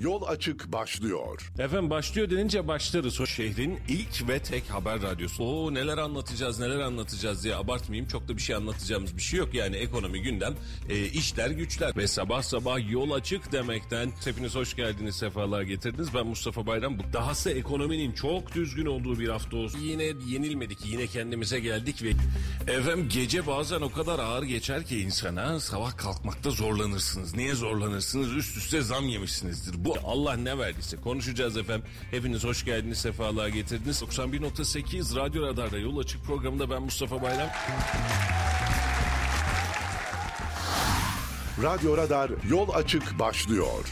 Yol Açık başlıyor. Efendim başlıyor denince başlarız. O şehrin ilk ve tek haber radyosu. Oo neler anlatacağız neler anlatacağız diye abartmayayım. Çok da bir şey anlatacağımız bir şey yok. Yani ekonomi gündem, e, işler güçler. Ve sabah sabah yol açık demekten hepiniz hoş geldiniz, sefalar getirdiniz. Ben Mustafa Bayram. Bu dahası ekonominin çok düzgün olduğu bir hafta olsun. Yine yenilmedik, yine kendimize geldik ve efendim gece bazen o kadar ağır geçer ki insana sabah kalkmakta zorlanırsınız. Niye zorlanırsınız? Üst üste zam yemişsinizdir. Bu Allah ne verdiyse konuşacağız efendim. Hepiniz hoş geldiniz, sefalar getirdiniz. 91.8 Radyo Radar'da Yol Açık programında ben Mustafa Bayram. Radyo Radar Yol Açık başlıyor.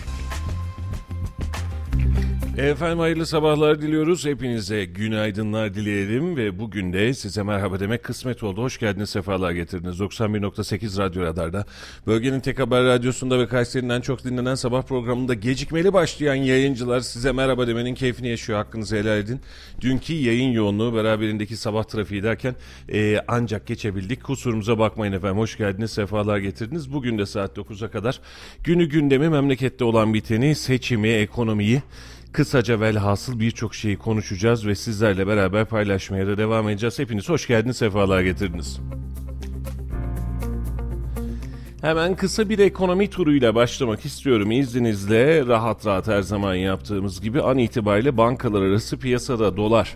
Efendim hayırlı sabahlar diliyoruz. Hepinize günaydınlar dileyelim ve bugün de size merhaba demek kısmet oldu. Hoş geldiniz, sefalar getirdiniz. 91.8 Radyo Radar'da. Bölgenin tek haber radyosunda ve Kayseri'nin çok dinlenen sabah programında gecikmeli başlayan yayıncılar size merhaba demenin keyfini yaşıyor. Hakkınızı helal edin. Dünkü yayın yoğunluğu beraberindeki sabah trafiği derken e, ancak geçebildik. Kusurumuza bakmayın efendim. Hoş geldiniz, sefalar getirdiniz. Bugün de saat 9'a kadar günü gündemi memlekette olan biteni, seçimi, ekonomiyi Kısaca velhasıl birçok şeyi konuşacağız ve sizlerle beraber paylaşmaya da devam edeceğiz. Hepiniz hoş geldiniz, sefalar getirdiniz. Hemen kısa bir ekonomi turuyla başlamak istiyorum izninizle. Rahat rahat her zaman yaptığımız gibi an itibariyle bankalar arası piyasada dolar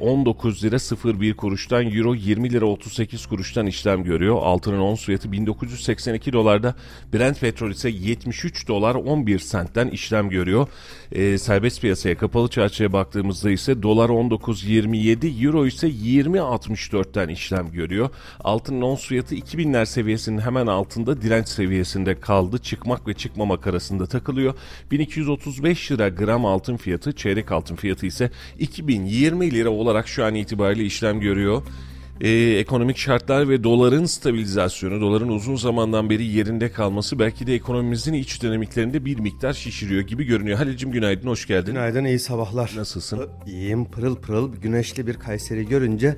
19 lira 01 kuruştan euro 20 lira 38 kuruştan işlem görüyor. Altının ons fiyatı 1982 dolarda Brent petrol ise 73 dolar 11 sentten işlem görüyor. E, serbest piyasaya kapalı çarşıya baktığımızda ise dolar 19.27 euro ise 20.64'ten işlem görüyor. Altının ons fiyatı 2000'ler seviyesinin hemen altında direnç seviyesinde kaldı. Çıkmak ve çıkmamak arasında takılıyor. 1235 lira gram altın fiyatı çeyrek altın fiyatı ise 2020 lira olarak şu an itibariyle işlem görüyor. Ee, ekonomik şartlar ve doların stabilizasyonu, doların uzun zamandan beri yerinde kalması belki de ekonomimizin iç dinamiklerinde bir miktar şişiriyor gibi görünüyor. Halil'cim günaydın, hoş geldin. Günaydın, iyi sabahlar. Nasılsın? İyiyim, pırıl pırıl, güneşli bir Kayseri görünce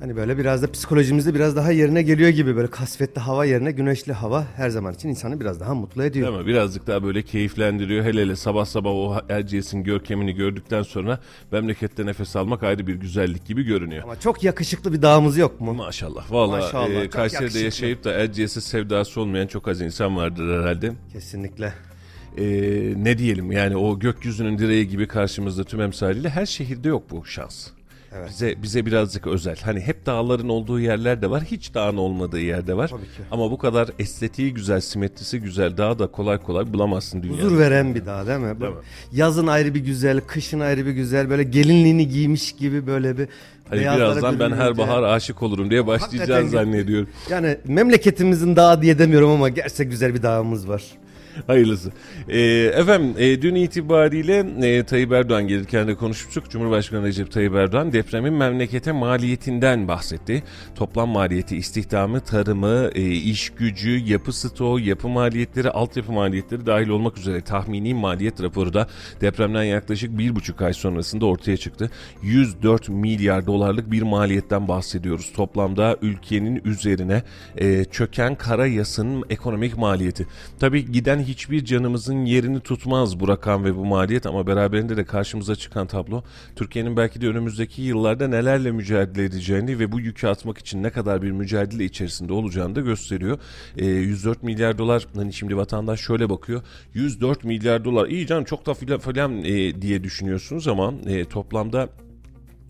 Hani böyle biraz da psikolojimizde biraz daha yerine geliyor gibi böyle kasvetli hava yerine güneşli hava her zaman için insanı biraz daha mutlu ediyor. Değil mi? Birazcık daha böyle keyiflendiriyor. Hele hele sabah sabah o Erciyes'in görkemini gördükten sonra memlekette nefes almak ayrı bir güzellik gibi görünüyor. Ama çok yakışıklı bir dağımız yok mu? Maşallah. Valla e, Kayseri'de yaşayıp da Erciyes'e sevdası olmayan çok az insan vardır herhalde. Kesinlikle e, ne diyelim yani o gökyüzünün direği gibi karşımızda tüm emsaliyle her şehirde yok bu şans. Evet. Bize bize birazcık özel. Hani hep dağların olduğu yerler de var. Hiç dağın olmadığı yerde var. Tabii ki. Ama bu kadar estetiği güzel, simetrisi güzel dağ da kolay kolay bulamazsın dünyada. Huzur veren bir dağ değil mi? Değil mi? Yazın ayrı bir güzel, kışın ayrı bir güzel. Böyle gelinliğini giymiş gibi böyle bir Hani birazdan ben her bahar aşık olurum diye başlayacağız zannediyorum. Yani memleketimizin dağı diye demiyorum ama gerçek güzel bir dağımız var. Hayırlısı. E, efendim e, dün itibariyle e, Tayyip Erdoğan gelirken de konuşmuştuk. Cumhurbaşkanı Recep Tayyip Erdoğan depremin memlekete maliyetinden bahsetti. Toplam maliyeti, istihdamı, tarımı, e, iş gücü, yapı stoğu, yapı maliyetleri, altyapı maliyetleri dahil olmak üzere tahmini maliyet raporu da depremden yaklaşık bir buçuk ay sonrasında ortaya çıktı. 104 milyar dolarlık bir maliyetten bahsediyoruz. Toplamda ülkenin üzerine e, çöken kara yasının ekonomik maliyeti. Tabii giden hiçbir canımızın yerini tutmaz bu rakam ve bu maliyet ama beraberinde de karşımıza çıkan tablo Türkiye'nin belki de önümüzdeki yıllarda nelerle mücadele edeceğini ve bu yükü atmak için ne kadar bir mücadele içerisinde olacağını da gösteriyor. E, 104 milyar dolar hani şimdi vatandaş şöyle bakıyor 104 milyar dolar iyi canım çok da filan, filan e, diye düşünüyorsunuz ama e, toplamda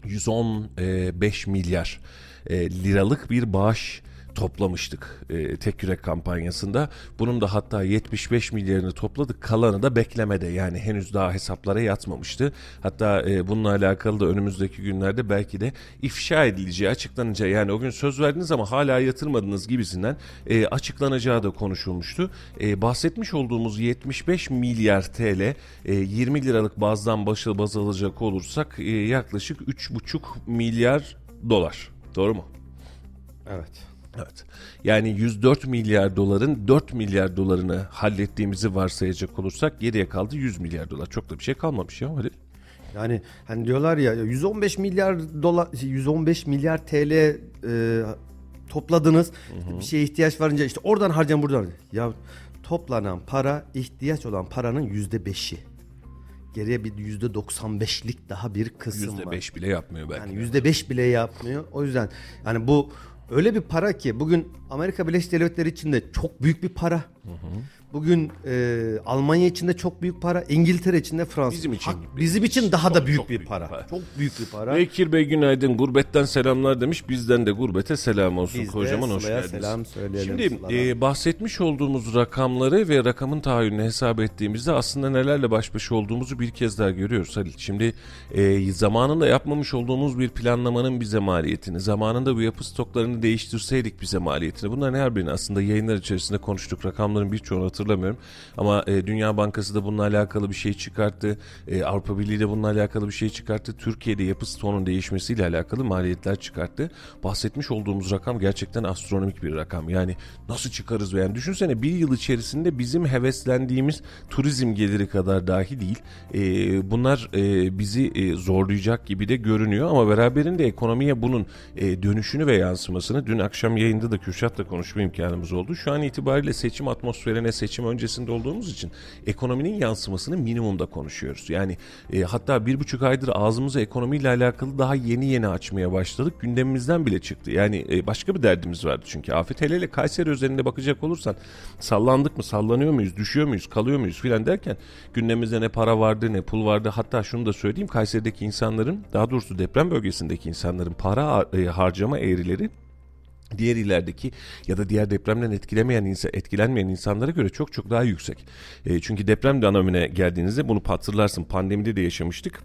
115 milyar e, liralık bir bağış toplamıştık e, tek yürek kampanyasında. Bunun da hatta 75 milyarını topladık. Kalanı da beklemede yani henüz daha hesaplara yatmamıştı. Hatta e, bununla alakalı da önümüzdeki günlerde belki de ifşa edileceği, açıklanacağı yani o gün söz verdiniz ama hala yatırmadınız gibisinden e, açıklanacağı da konuşulmuştu. E, bahsetmiş olduğumuz 75 milyar TL e, 20 liralık bazdan başı baz alacak olursak e, yaklaşık 3,5 milyar dolar. Doğru mu? Evet. Evet. Yani 104 milyar doların 4 milyar dolarını hallettiğimizi varsayacak olursak geriye kaldı 100 milyar dolar. Çok da bir şey kalmamış ya Halil. Yani hani diyorlar ya 115 milyar dolar 115 milyar TL e, topladınız. Hı hı. Bir şeye ihtiyaç varınca işte oradan harcayan buradan. Ya toplanan para ihtiyaç olan paranın yüzde beşi. Geriye bir yüzde 95'lik daha bir kısım var. %5 bile yapmıyor belki. Yani yüzde beş bile yapmıyor. O yüzden yani bu öyle bir para ki bugün Amerika Birleşik Devletleri için de çok büyük bir para. Bugün e, Almanya için de çok büyük para, İngiltere için de Fransa. Bizim için- Hak- bizim için daha da büyük çok bir büyük para. para. Çok büyük bir para. Bekir Bey günaydın. Gurbetten selamlar demiş. Bizden de gurbete selam olsun. Biz Kocaman hoş geldiniz. selam söyleyelim Şimdi Sıla'dan. e, bahsetmiş olduğumuz rakamları ve rakamın tahayyülünü hesap ettiğimizde aslında nelerle baş başa olduğumuzu bir kez daha görüyoruz Halil. Şimdi e, zamanında yapmamış olduğumuz bir planlamanın bize maliyetini, zamanında bu yapı stoklarını değiştirseydik bize maliyetini. Bunların her birini aslında yayınlar içerisinde konuştuk. Rakamların birçoğunu hatırlamıyorum. Ama e, Dünya Bankası da bununla alakalı bir şey çıkarttı. E, Avrupa Birliği de bununla alakalı bir şey çıkarttı. Türkiye'de yapı stoğunun değişmesiyle alakalı maliyetler çıkarttı. Bahsetmiş olduğumuz rakam gerçekten astronomik bir rakam. Yani nasıl çıkarız yani düşünsene bir yıl içerisinde bizim heveslendiğimiz turizm geliri kadar dahi değil. E, bunlar e, bizi e, zorlayacak gibi de görünüyor ama beraberinde ekonomiye bunun e, dönüşünü ve yansımasını dün akşam yayında da Kürşat'la konuşma imkanımız oldu. Şu an itibariyle seçim atmosferine seçim öncesinde olduğumuz için ekonominin yansımasını minimumda konuşuyoruz. Yani e, hatta bir buçuk aydır ağzımızı ekonomiyle alakalı daha yeni yeni açmaya başladık. Gündemimizden bile çıktı. Yani e, başka bir derdimiz vardı çünkü. Afet hele hele Kayseri özelinde bakacak olursan sallandık mı sallanıyor muyuz düşüyor muyuz kalıyor muyuz filan derken gündemimizde ne para vardı ne pul vardı. Hatta şunu da söyleyeyim Kayseri'deki insanların daha doğrusu deprem bölgesindeki insanların para e, harcama eğrileri diğer illerdeki ya da diğer depremden etkilemeyen insan, etkilenmeyen insanlara göre çok çok daha yüksek. E, çünkü deprem dönemine geldiğinizde bunu hatırlarsın pandemide de yaşamıştık.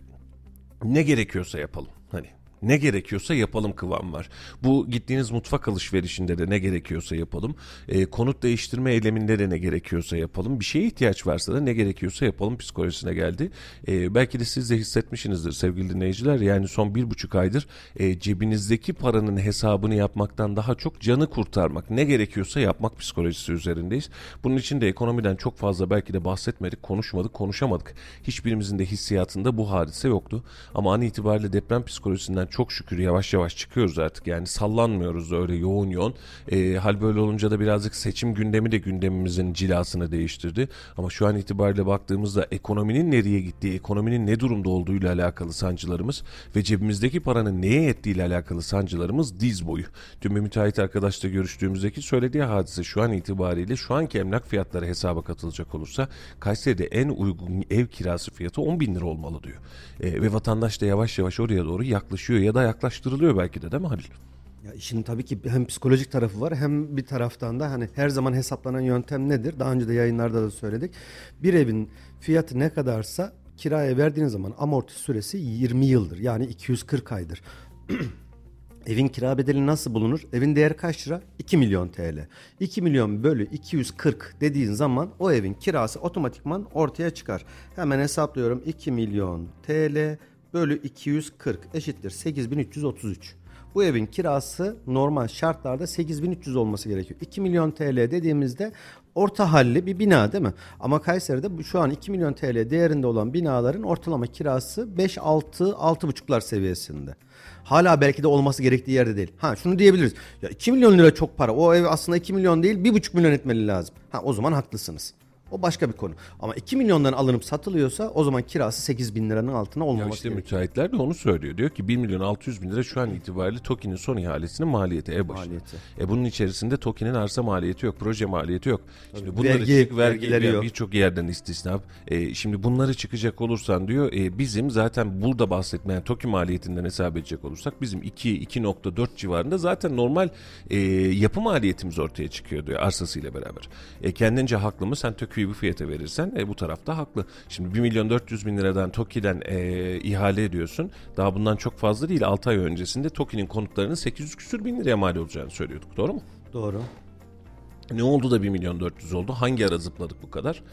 Ne gerekiyorsa yapalım. Hani ne gerekiyorsa yapalım kıvam var. Bu gittiğiniz mutfak alışverişinde de ne gerekiyorsa yapalım. E, konut değiştirme eyleminde de ne gerekiyorsa yapalım. Bir şeye ihtiyaç varsa da ne gerekiyorsa yapalım psikolojisine geldi. E, belki de siz de hissetmişsinizdir sevgili dinleyiciler. Yani son bir buçuk aydır e, cebinizdeki paranın hesabını yapmaktan daha çok canı kurtarmak. Ne gerekiyorsa yapmak psikolojisi üzerindeyiz. Bunun için de ekonomiden çok fazla belki de bahsetmedik, konuşmadık, konuşamadık. Hiçbirimizin de hissiyatında bu hadise yoktu. Ama an itibariyle deprem psikolojisinden çok şükür yavaş yavaş çıkıyoruz artık. Yani sallanmıyoruz öyle yoğun yoğun. E, hal böyle olunca da birazcık seçim gündemi de gündemimizin cilasını değiştirdi. Ama şu an itibariyle baktığımızda ekonominin nereye gittiği, ekonominin ne durumda olduğuyla alakalı sancılarımız ve cebimizdeki paranın neye yettiğiyle alakalı sancılarımız diz boyu. Dün bir müteahhit arkadaşla görüştüğümüzdeki söylediği hadise şu an itibariyle şu anki emlak fiyatları hesaba katılacak olursa Kayseri'de en uygun ev kirası fiyatı 10 bin lira olmalı diyor. E, ve vatandaş da yavaş yavaş oraya doğru yaklaşıyor ya da yaklaştırılıyor belki de değil mi Halil? Ya işin tabii ki hem psikolojik tarafı var hem bir taraftan da hani her zaman hesaplanan yöntem nedir? Daha önce de yayınlarda da söyledik. Bir evin fiyatı ne kadarsa kiraya verdiğiniz zaman amorti süresi 20 yıldır. Yani 240 aydır. Evin kira bedeli nasıl bulunur? Evin değeri kaç lira? 2 milyon TL. 2 milyon bölü 240 dediğin zaman o evin kirası otomatikman ortaya çıkar. Hemen hesaplıyorum. 2 milyon TL bölü 240 eşittir 8333. Bu evin kirası normal şartlarda 8300 olması gerekiyor. 2 milyon TL dediğimizde orta halli bir bina değil mi? Ama Kayseri'de şu an 2 milyon TL değerinde olan binaların ortalama kirası 5 6 6,5'lar seviyesinde. Hala belki de olması gerektiği yerde değil. Ha şunu diyebiliriz. Ya 2 milyon lira çok para. O ev aslında 2 milyon değil 1,5 milyon etmeli lazım. Ha o zaman haklısınız. O başka bir konu. Ama 2 milyondan alınıp satılıyorsa o zaman kirası 8 bin liranın altına Ya olmaması işte gerekiyor. müteahhitler de onu söylüyor. Diyor ki 1 milyon 600 bin lira şu an itibariyle TOKİ'nin son ihalesinin maliyeti ev başı. Maliyeti. E bunun içerisinde TOKİ'nin arsa maliyeti yok, proje maliyeti yok. Şimdi bunları vergi- çık, vergi vergileri yani yok. birçok yerden istisna. E, şimdi bunları çıkacak olursan diyor e, bizim zaten burada bahsetmeyen TOKİ maliyetinden hesap edecek olursak bizim 2 2.4 civarında zaten normal e, yapı maliyetimiz ortaya çıkıyor diyor arsasıyla beraber. E, kendince haklı mı? Sen TOKİ'yi bu fiyata verirsen e, bu tarafta haklı. Şimdi 1 milyon 400 bin liradan TOKİ'den e, ihale ediyorsun. Daha bundan çok fazla değil 6 ay öncesinde TOKİ'nin konutlarının 800 küsür bin liraya mal olacağını söylüyorduk. Doğru mu? Doğru. Ne oldu da 1 milyon 400 oldu? Hangi ara zıpladık bu kadar?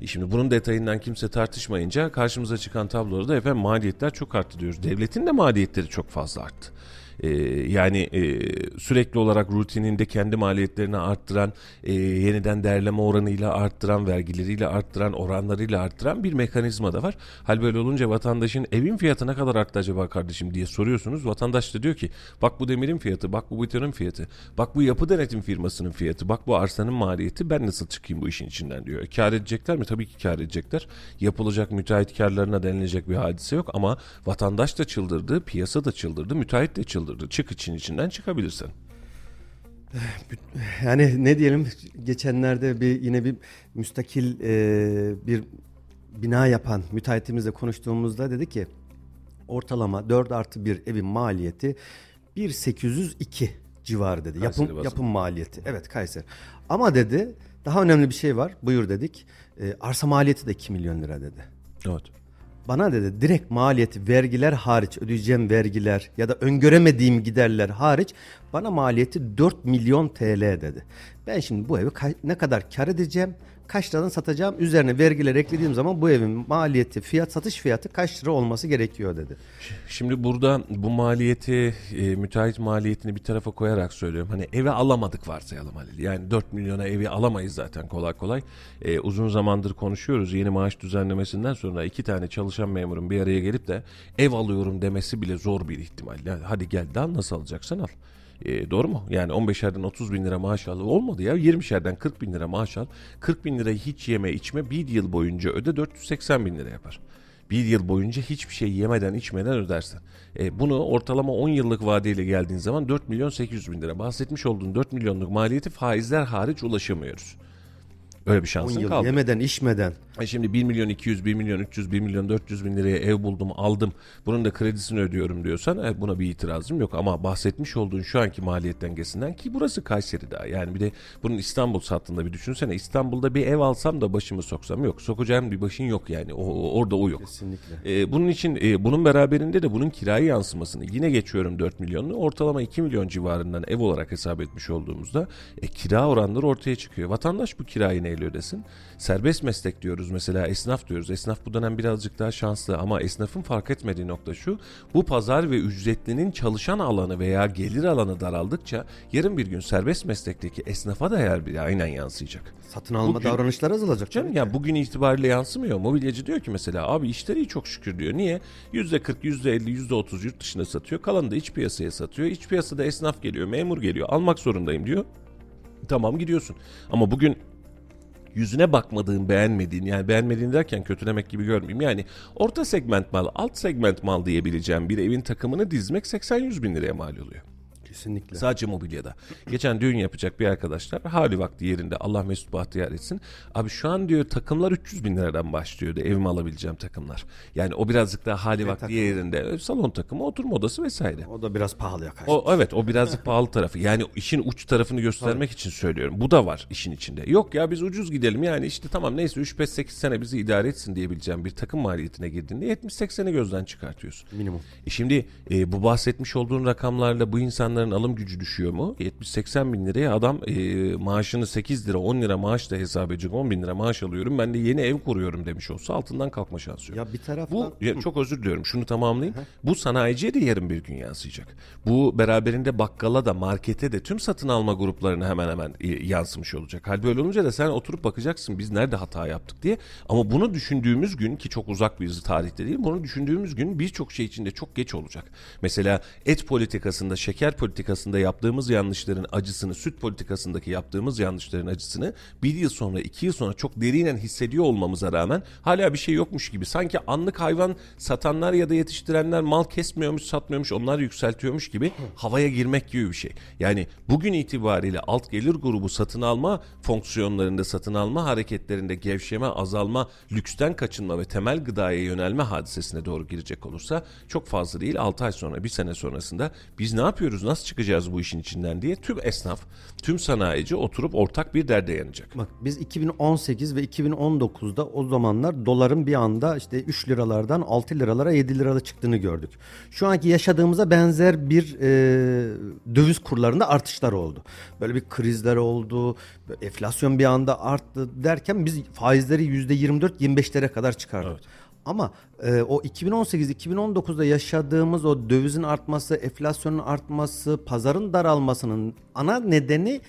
E şimdi bunun detayından kimse tartışmayınca karşımıza çıkan tabloda da efendim maliyetler çok arttı diyoruz. Devletin de maliyetleri çok fazla arttı. E, yani e, sürekli olarak rutininde kendi maliyetlerini arttıran, e, yeniden değerleme oranıyla arttıran, vergileriyle arttıran, oranlarıyla arttıran bir mekanizma da var. Hal böyle olunca vatandaşın evin fiyatı ne kadar arttı acaba kardeşim diye soruyorsunuz. Vatandaş da diyor ki bak bu demirin fiyatı, bak bu betonun fiyatı, bak bu yapı denetim firmasının fiyatı, bak bu arsanın maliyeti ben nasıl çıkayım bu işin içinden diyor. E, kar edecekler mi? Tabii ki kar edecekler. Yapılacak müteahhit karlarına denilecek bir hadise yok ama vatandaş da çıldırdı, piyasa da çıldırdı, müteahhit de çıldırdı. Çık için içinden çıkabilirsin. Yani ne diyelim geçenlerde bir yine bir müstakil e, bir bina yapan müteahhitimizle konuştuğumuzda dedi ki ortalama 4 artı bir evin maliyeti 1802 civarı dedi. Kayseri Yapım, bazında. yapım maliyeti. Evet Kayseri. Ama dedi daha önemli bir şey var. Buyur dedik. E, arsa maliyeti de 2 milyon lira dedi. Evet. Bana dedi direkt maliyeti vergiler hariç ödeyeceğim vergiler ya da öngöremediğim giderler hariç bana maliyeti 4 milyon TL dedi. Ben şimdi bu evi ne kadar kar edeceğim kaç liradan satacağım üzerine vergiler eklediğim zaman bu evin maliyeti fiyat satış fiyatı kaç lira olması gerekiyor dedi. Şimdi burada bu maliyeti, e, müteahhit maliyetini bir tarafa koyarak söylüyorum. Hani eve alamadık varsayalım Halil. Yani 4 milyona evi alamayız zaten kolay kolay. E, uzun zamandır konuşuyoruz. Yeni maaş düzenlemesinden sonra iki tane çalışan memurun bir araya gelip de ev alıyorum demesi bile zor bir ihtimal. Yani hadi gel daha nasıl alacaksan al. E, doğru mu? Yani 15'erden 30 bin lira maaş al. Olmadı ya 20'şerden 40 bin lira maaş al. 40 bin lirayı hiç yeme içme bir yıl boyunca öde 480 bin lira yapar. Bir yıl boyunca hiçbir şey yemeden içmeden ödersin. E, bunu ortalama 10 yıllık vadeyle geldiğin zaman 4 milyon 800 bin lira. Bahsetmiş olduğun 4 milyonluk maliyeti faizler hariç ulaşamıyoruz. Öyle bir 10 şansın kaldı. yemeden içmeden E şimdi 1 milyon 200, 1 milyon 300, 1 milyon 400 bin liraya ev buldum, aldım. Bunun da kredisini ödüyorum diyorsan e, buna bir itirazım yok. Ama bahsetmiş olduğun şu anki maliyet dengesinden ki burası Kayseri daha. Yani bir de bunun İstanbul sattığında bir düşünsene. İstanbul'da bir ev alsam da başımı soksam yok. Sokacağım bir başın yok yani. O, o- orada o yok. kesinlikle. E, bunun için e, bunun beraberinde de bunun kiraya yansımasını yine geçiyorum 4 milyonlu ortalama 2 milyon civarından ev olarak hesap etmiş olduğumuzda e, kira oranları ortaya çıkıyor. Vatandaş bu kirayı neyle ödesin? Serbest meslek diyoruz mesela esnaf diyoruz. Esnaf bu dönem birazcık daha şanslı ama esnafın fark etmediği nokta şu. Bu pazar ve ücretlinin çalışan alanı veya gelir alanı daraldıkça yarın bir gün serbest meslekteki esnafa da yer bir aynen yansıyacak. Satın alma Bugün- davranışları azalacak. Canım ya bugün itibariyle yansımıyor. Mobilyacı diyor ki mesela abi işleri iyi çok şükür diyor. Niye? %40, %50, %30 yurt dışına satıyor. Kalanı da iç piyasaya satıyor. İç piyasada esnaf geliyor, memur geliyor. Almak zorundayım diyor. Tamam gidiyorsun. Ama bugün yüzüne bakmadığın, beğenmediğin yani beğenmediğin derken kötülemek gibi görmeyeyim. Yani orta segment mal, alt segment mal diyebileceğim bir evin takımını dizmek 80-100 bin liraya mal oluyor. Kesinlikle. Sadece mobilyada. Geçen düğün yapacak bir arkadaşlar hali vakti yerinde Allah mesut bahtiyar etsin. Abi şu an diyor takımlar 300 bin liradan başlıyordu evime alabileceğim takımlar. Yani o birazcık daha hali vakti takımı. yerinde salon takımı oturma odası vesaire. O da biraz pahalıya kaçtı. O evet o birazcık pahalı tarafı. Yani işin uç tarafını göstermek için söylüyorum. Bu da var işin içinde. Yok ya biz ucuz gidelim yani işte tamam neyse 3 5 8 sene bizi idare etsin diyebileceğim bir takım maliyetine girdiğinde 70 80'i gözden çıkartıyorsun. Minimum. E şimdi e, bu bahsetmiş olduğun rakamlarla bu insanların alım gücü düşüyor mu? 70-80 bin liraya adam e, maaşını 8 lira 10 lira maaş da hesap edecek 10 bin lira maaş alıyorum ben de yeni ev kuruyorum demiş olsa altından kalkma şansı yok. Ya bir taraftan Bu ya çok özür diliyorum şunu tamamlayayım. Bu sanayiciye de yarın bir gün yansıyacak. Bu beraberinde bakkala da markete de tüm satın alma gruplarına hemen hemen e, yansımış olacak. Hal böyle olunca da sen oturup bakacaksın biz nerede hata yaptık diye. Ama bunu düşündüğümüz gün ki çok uzak bir tarihte değil bunu düşündüğümüz gün birçok şey içinde çok geç olacak. Mesela et politikasında şeker politikasında yaptığımız yanlışların acısını süt politikasındaki yaptığımız yanlışların acısını bir yıl sonra iki yıl sonra çok derinen hissediyor olmamıza rağmen hala bir şey yokmuş gibi sanki anlık hayvan satanlar ya da yetiştirenler mal kesmiyormuş satmıyormuş onlar yükseltiyormuş gibi havaya girmek gibi bir şey. Yani bugün itibariyle alt gelir grubu satın alma fonksiyonlarında satın alma hareketlerinde gevşeme azalma lüksten kaçınma ve temel gıdaya yönelme hadisesine doğru girecek olursa çok fazla değil 6 ay sonra bir sene sonrasında biz ne yapıyoruz nasıl çıkacağız bu işin içinden diye tüm esnaf tüm sanayici oturup ortak bir derde yanacak. Bak biz 2018 ve 2019'da o zamanlar doların bir anda işte 3 liralardan 6 liralara 7 lirada çıktığını gördük. Şu anki yaşadığımıza benzer bir e, döviz kurlarında artışlar oldu. Böyle bir krizler oldu. Enflasyon bir anda arttı derken biz faizleri %24-25'lere kadar çıkardık. Ama e, o 2018-2019'da yaşadığımız o dövizin artması, enflasyonun artması, pazarın daralmasının ana nedeni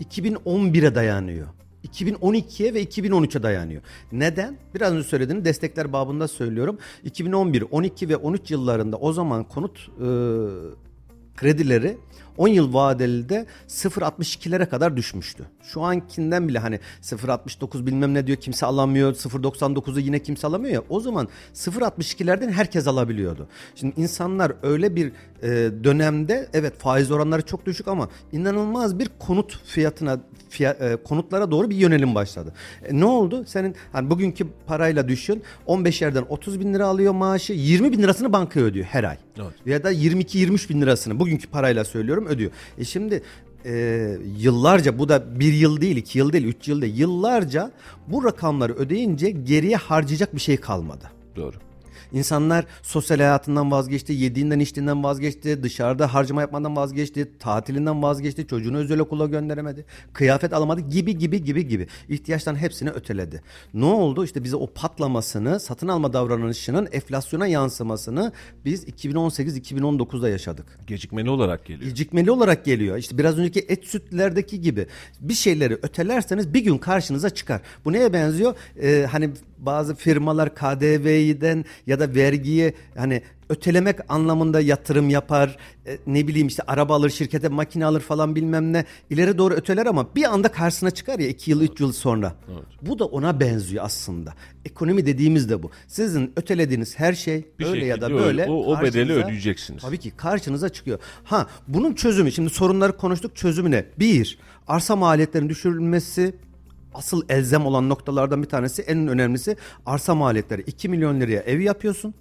2011'e dayanıyor. 2012'ye ve 2013'e dayanıyor. Neden? Biraz önce söylediğim destekler babında söylüyorum. 2011, 12 ve 13 yıllarında o zaman konut e, kredileri 10 yıl vadeli de 0.62'lere kadar düşmüştü. Şu ankinden bile hani 0.69 bilmem ne diyor kimse alamıyor. 0.99'u yine kimse alamıyor ya. O zaman 0.62'lerden herkes alabiliyordu. Şimdi insanlar öyle bir e, dönemde evet faiz oranları çok düşük ama inanılmaz bir konut fiyatına fiyat, e, konutlara doğru bir yönelim başladı. E, ne oldu? Senin hani bugünkü parayla düşün 15 yerden 30 bin lira alıyor maaşı 20 bin lirasını bankaya ödüyor her ay. Evet. Ya da 22-23 bin lirasını bugünkü parayla söylüyorum ödüyor. E şimdi e, yıllarca bu da bir yıl değil, iki yıl değil, üç yıl değil. Yıllarca bu rakamları ödeyince geriye harcayacak bir şey kalmadı. Doğru. İnsanlar sosyal hayatından vazgeçti, yediğinden içtiğinden vazgeçti, dışarıda harcama yapmadan vazgeçti, tatilinden vazgeçti, çocuğunu özel okula gönderemedi, kıyafet alamadı gibi gibi gibi gibi. İhtiyaçtan hepsini öteledi. Ne oldu? İşte bize o patlamasını, satın alma davranışının enflasyona yansımasını biz 2018-2019'da yaşadık. Gecikmeli olarak geliyor. Gecikmeli olarak geliyor. İşte biraz önceki et sütlerdeki gibi bir şeyleri ötelerseniz bir gün karşınıza çıkar. Bu neye benziyor? Ee, hani bazı firmalar KDV'den ya da vergiyi hani ötelemek anlamında yatırım yapar. E, ne bileyim işte araba alır, şirkete makine alır falan bilmem ne. İleri doğru öteler ama bir anda karşısına çıkar ya iki yıl, üç yıl sonra. Bu da ona benziyor aslında. Ekonomi dediğimiz de bu. Sizin ötelediğiniz her şey Bir öyle ya da böyle. o- o bedeli ödeyeceksiniz. Tabii ki karşınıza çıkıyor. Ha bunun çözümü şimdi sorunları konuştuk çözümü ne? Bir arsa maliyetlerinin düşürülmesi asıl elzem olan noktalardan bir tanesi en önemlisi arsa maliyetleri. 2 milyon liraya ev yapıyorsun.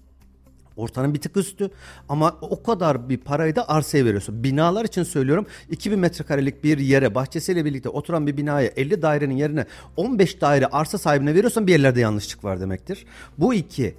Ortanın bir tık üstü ama o kadar bir parayı da arsaya veriyorsun. Binalar için söylüyorum 2000 metrekarelik bir yere bahçesiyle birlikte oturan bir binaya 50 dairenin yerine 15 daire arsa sahibine veriyorsan bir yerlerde yanlışlık var demektir. Bu iki.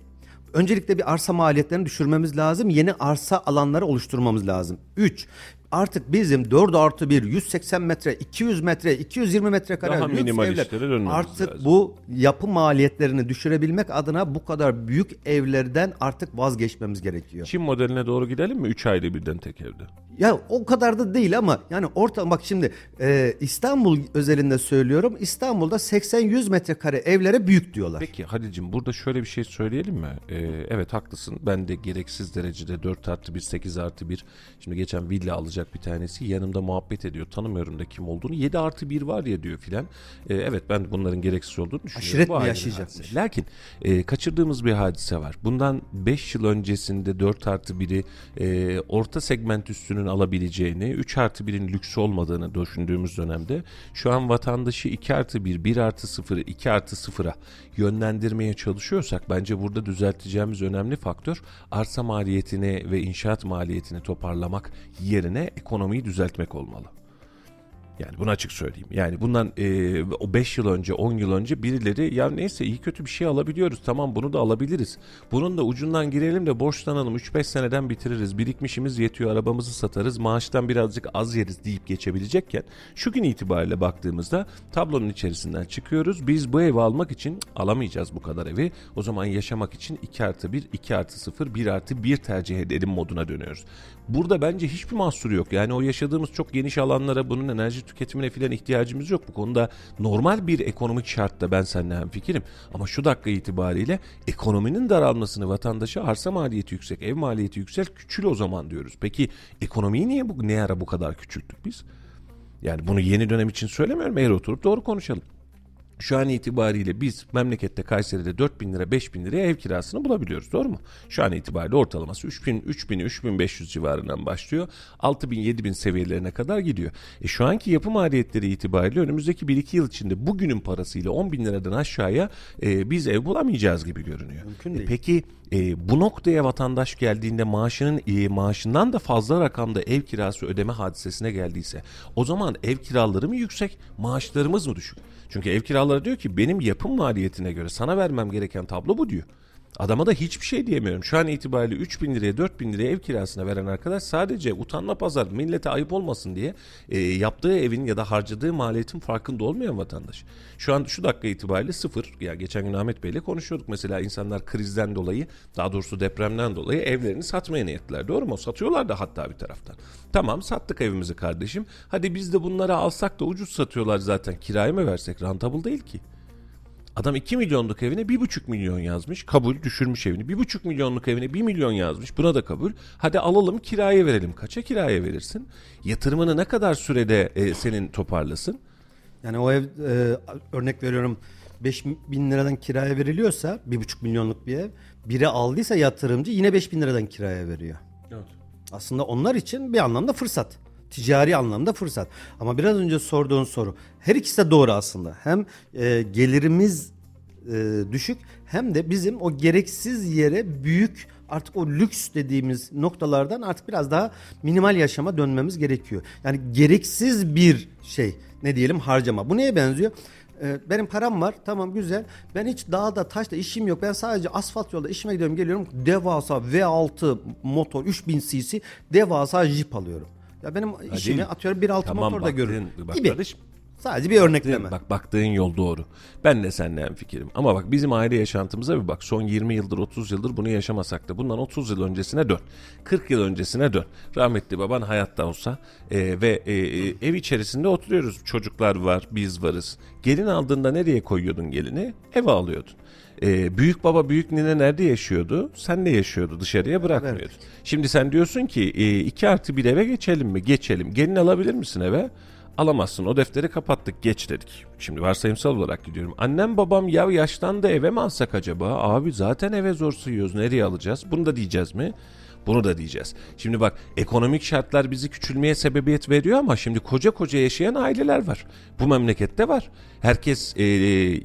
Öncelikle bir arsa maliyetlerini düşürmemiz lazım. Yeni arsa alanları oluşturmamız lazım. 3. Artık bizim 4 artı 1, 180 metre, 200 metre, 220 metrekare Daha lüks minimalistlere evler. dönmemiz Artık lazım. bu yapı maliyetlerini düşürebilmek adına bu kadar büyük evlerden artık vazgeçmemiz gerekiyor. Çin modeline doğru gidelim mi? 3 ayda birden tek evde. Ya o kadar da değil ama yani orta bak şimdi e, İstanbul özelinde söylüyorum. İstanbul'da 80-100 metrekare evlere büyük diyorlar. Peki Halil'cim burada şöyle bir şey söyleyelim mi? Ee, evet haklısın. Ben de gereksiz derecede 4 artı 1, 8 artı 1. Şimdi geçen villa alacak bir tanesi yanımda muhabbet ediyor. Tanımıyorum da kim olduğunu. 7 artı 1 var ya diyor filan. Ee, evet ben de bunların gereksiz olduğunu düşünüyorum. Aşiret Bu mi yaşayacakmış? Lakin e, kaçırdığımız bir hadise var. Bundan 5 yıl öncesinde 4 artı 1'i e, orta segment üstünün alabileceğini, 3 artı 1'in lüks olmadığını düşündüğümüz dönemde şu an vatandaşı 2 artı 1, 1 artı 0'ı 2 artı 0'a yönlendirmeye çalışıyorsak bence burada düzelteceğimiz önemli faktör arsa maliyetini ve inşaat maliyetini toparlamak yerine ekonomiyi düzeltmek olmalı. Yani bunu açık söyleyeyim. Yani bundan e, o 5 yıl önce 10 yıl önce birileri ya neyse iyi kötü bir şey alabiliyoruz tamam bunu da alabiliriz. Bunun da ucundan girelim de borçlanalım 3-5 seneden bitiririz. Birikmişimiz yetiyor arabamızı satarız maaştan birazcık az yeriz deyip geçebilecekken şu gün itibariyle baktığımızda tablonun içerisinden çıkıyoruz. Biz bu evi almak için "Cık, alamayacağız bu kadar evi. O zaman yaşamak için 2 artı 1, 2 artı 0, 1 artı 1 tercih edelim moduna dönüyoruz. Burada bence hiçbir mahsur yok. Yani o yaşadığımız çok geniş alanlara bunun enerji tüketimine filan ihtiyacımız yok. Bu konuda normal bir ekonomik şartta ben seninle hemfikirim. Ama şu dakika itibariyle ekonominin daralmasını vatandaşa arsa maliyeti yüksek, ev maliyeti yüksek, küçül o zaman diyoruz. Peki ekonomiyi niye bu ne ara bu kadar küçülttük biz? Yani bunu yeni dönem için söylemiyorum. Eğer oturup doğru konuşalım. Şu an itibariyle biz memlekette Kayseri'de 4 bin lira 5 bin liraya ev kirasını bulabiliyoruz doğru mu? Şu an itibariyle ortalaması 3 bin 3 bin 3500 civarından başlıyor. 6 bin 7 bin seviyelerine kadar gidiyor. E şu anki yapı maliyetleri itibariyle önümüzdeki 1-2 yıl içinde bugünün parasıyla 10 bin liradan aşağıya e, biz ev bulamayacağız gibi görünüyor. Mümkün E değil. peki e, bu noktaya vatandaş geldiğinde maaşının e, maaşından da fazla rakamda ev kirası ödeme hadisesine geldiyse o zaman ev kiraları mı yüksek maaşlarımız mı düşük? Çünkü ev kiraları diyor ki benim yapım maliyetine göre sana vermem gereken tablo bu diyor. Adama da hiçbir şey diyemiyorum. Şu an itibariyle 3 bin liraya 4 bin liraya ev kirasına veren arkadaş sadece utanma pazar millete ayıp olmasın diye e, yaptığı evin ya da harcadığı maliyetin farkında olmayan vatandaş. Şu an şu dakika itibariyle sıfır. Ya geçen gün Ahmet Bey'le konuşuyorduk mesela insanlar krizden dolayı daha doğrusu depremden dolayı evlerini satmaya niyetler. Doğru mu? Satıyorlar da hatta bir taraftan. Tamam sattık evimizi kardeşim. Hadi biz de bunları alsak da ucuz satıyorlar zaten. Kiraya mı versek? Rentable değil ki. Adam 2 milyonluk evine 1,5 milyon yazmış. Kabul düşürmüş evini. 1,5 milyonluk evine 1 milyon yazmış. Buna da kabul. Hadi alalım kiraya verelim. Kaça kiraya verirsin? Yatırımını ne kadar sürede e, senin toparlasın? Yani o ev e, örnek veriyorum 5 bin liradan kiraya veriliyorsa 1,5 milyonluk bir ev biri aldıysa yatırımcı yine 5 bin liradan kiraya veriyor. Evet. Aslında onlar için bir anlamda fırsat. Ticari anlamda fırsat. Ama biraz önce sorduğun soru her ikisi de doğru aslında. Hem e, gelirimiz e, düşük hem de bizim o gereksiz yere büyük artık o lüks dediğimiz noktalardan artık biraz daha minimal yaşama dönmemiz gerekiyor. Yani gereksiz bir şey ne diyelim harcama. Bu neye benziyor? Ee, benim param var tamam güzel. Ben hiç dağda taşta işim yok. Ben sadece asfalt yolda işime gidiyorum geliyorum. Devasa V6 motor 3000 cc devasa jip alıyorum. Ya benim işimi atıyorum 1.6 Tamam, motorda görüyorum. bak Gibi. kardeşim. Sadece bir örnekleme. Bak baktığın yol doğru. Ben de seninle fikrim. Ama bak bizim aile yaşantımıza bir bak. Son 20 yıldır 30 yıldır bunu yaşamasak da bundan 30 yıl öncesine dön. 40 yıl öncesine dön. Rahmetli baban hayatta olsa e, ve e, e, ev içerisinde oturuyoruz. Çocuklar var, biz varız. Gelin aldığında nereye koyuyordun gelini? Eve alıyordun. E, büyük baba büyük nine nerede yaşıyordu? Sen de yaşıyordu dışarıya bırakmıyordu. Şimdi sen diyorsun ki e, 2 artı bir eve geçelim mi? Geçelim. Gelin alabilir misin eve? Alamazsın o defteri kapattık geç dedik. Şimdi varsayımsal olarak gidiyorum. Annem babam ya yaşlandı eve mi alsak acaba? Abi zaten eve zor sığıyoruz nereye alacağız? Bunu da diyeceğiz mi? Bunu da diyeceğiz. Şimdi bak ekonomik şartlar bizi küçülmeye sebebiyet veriyor ama şimdi koca koca yaşayan aileler var. Bu memlekette var. Herkes e,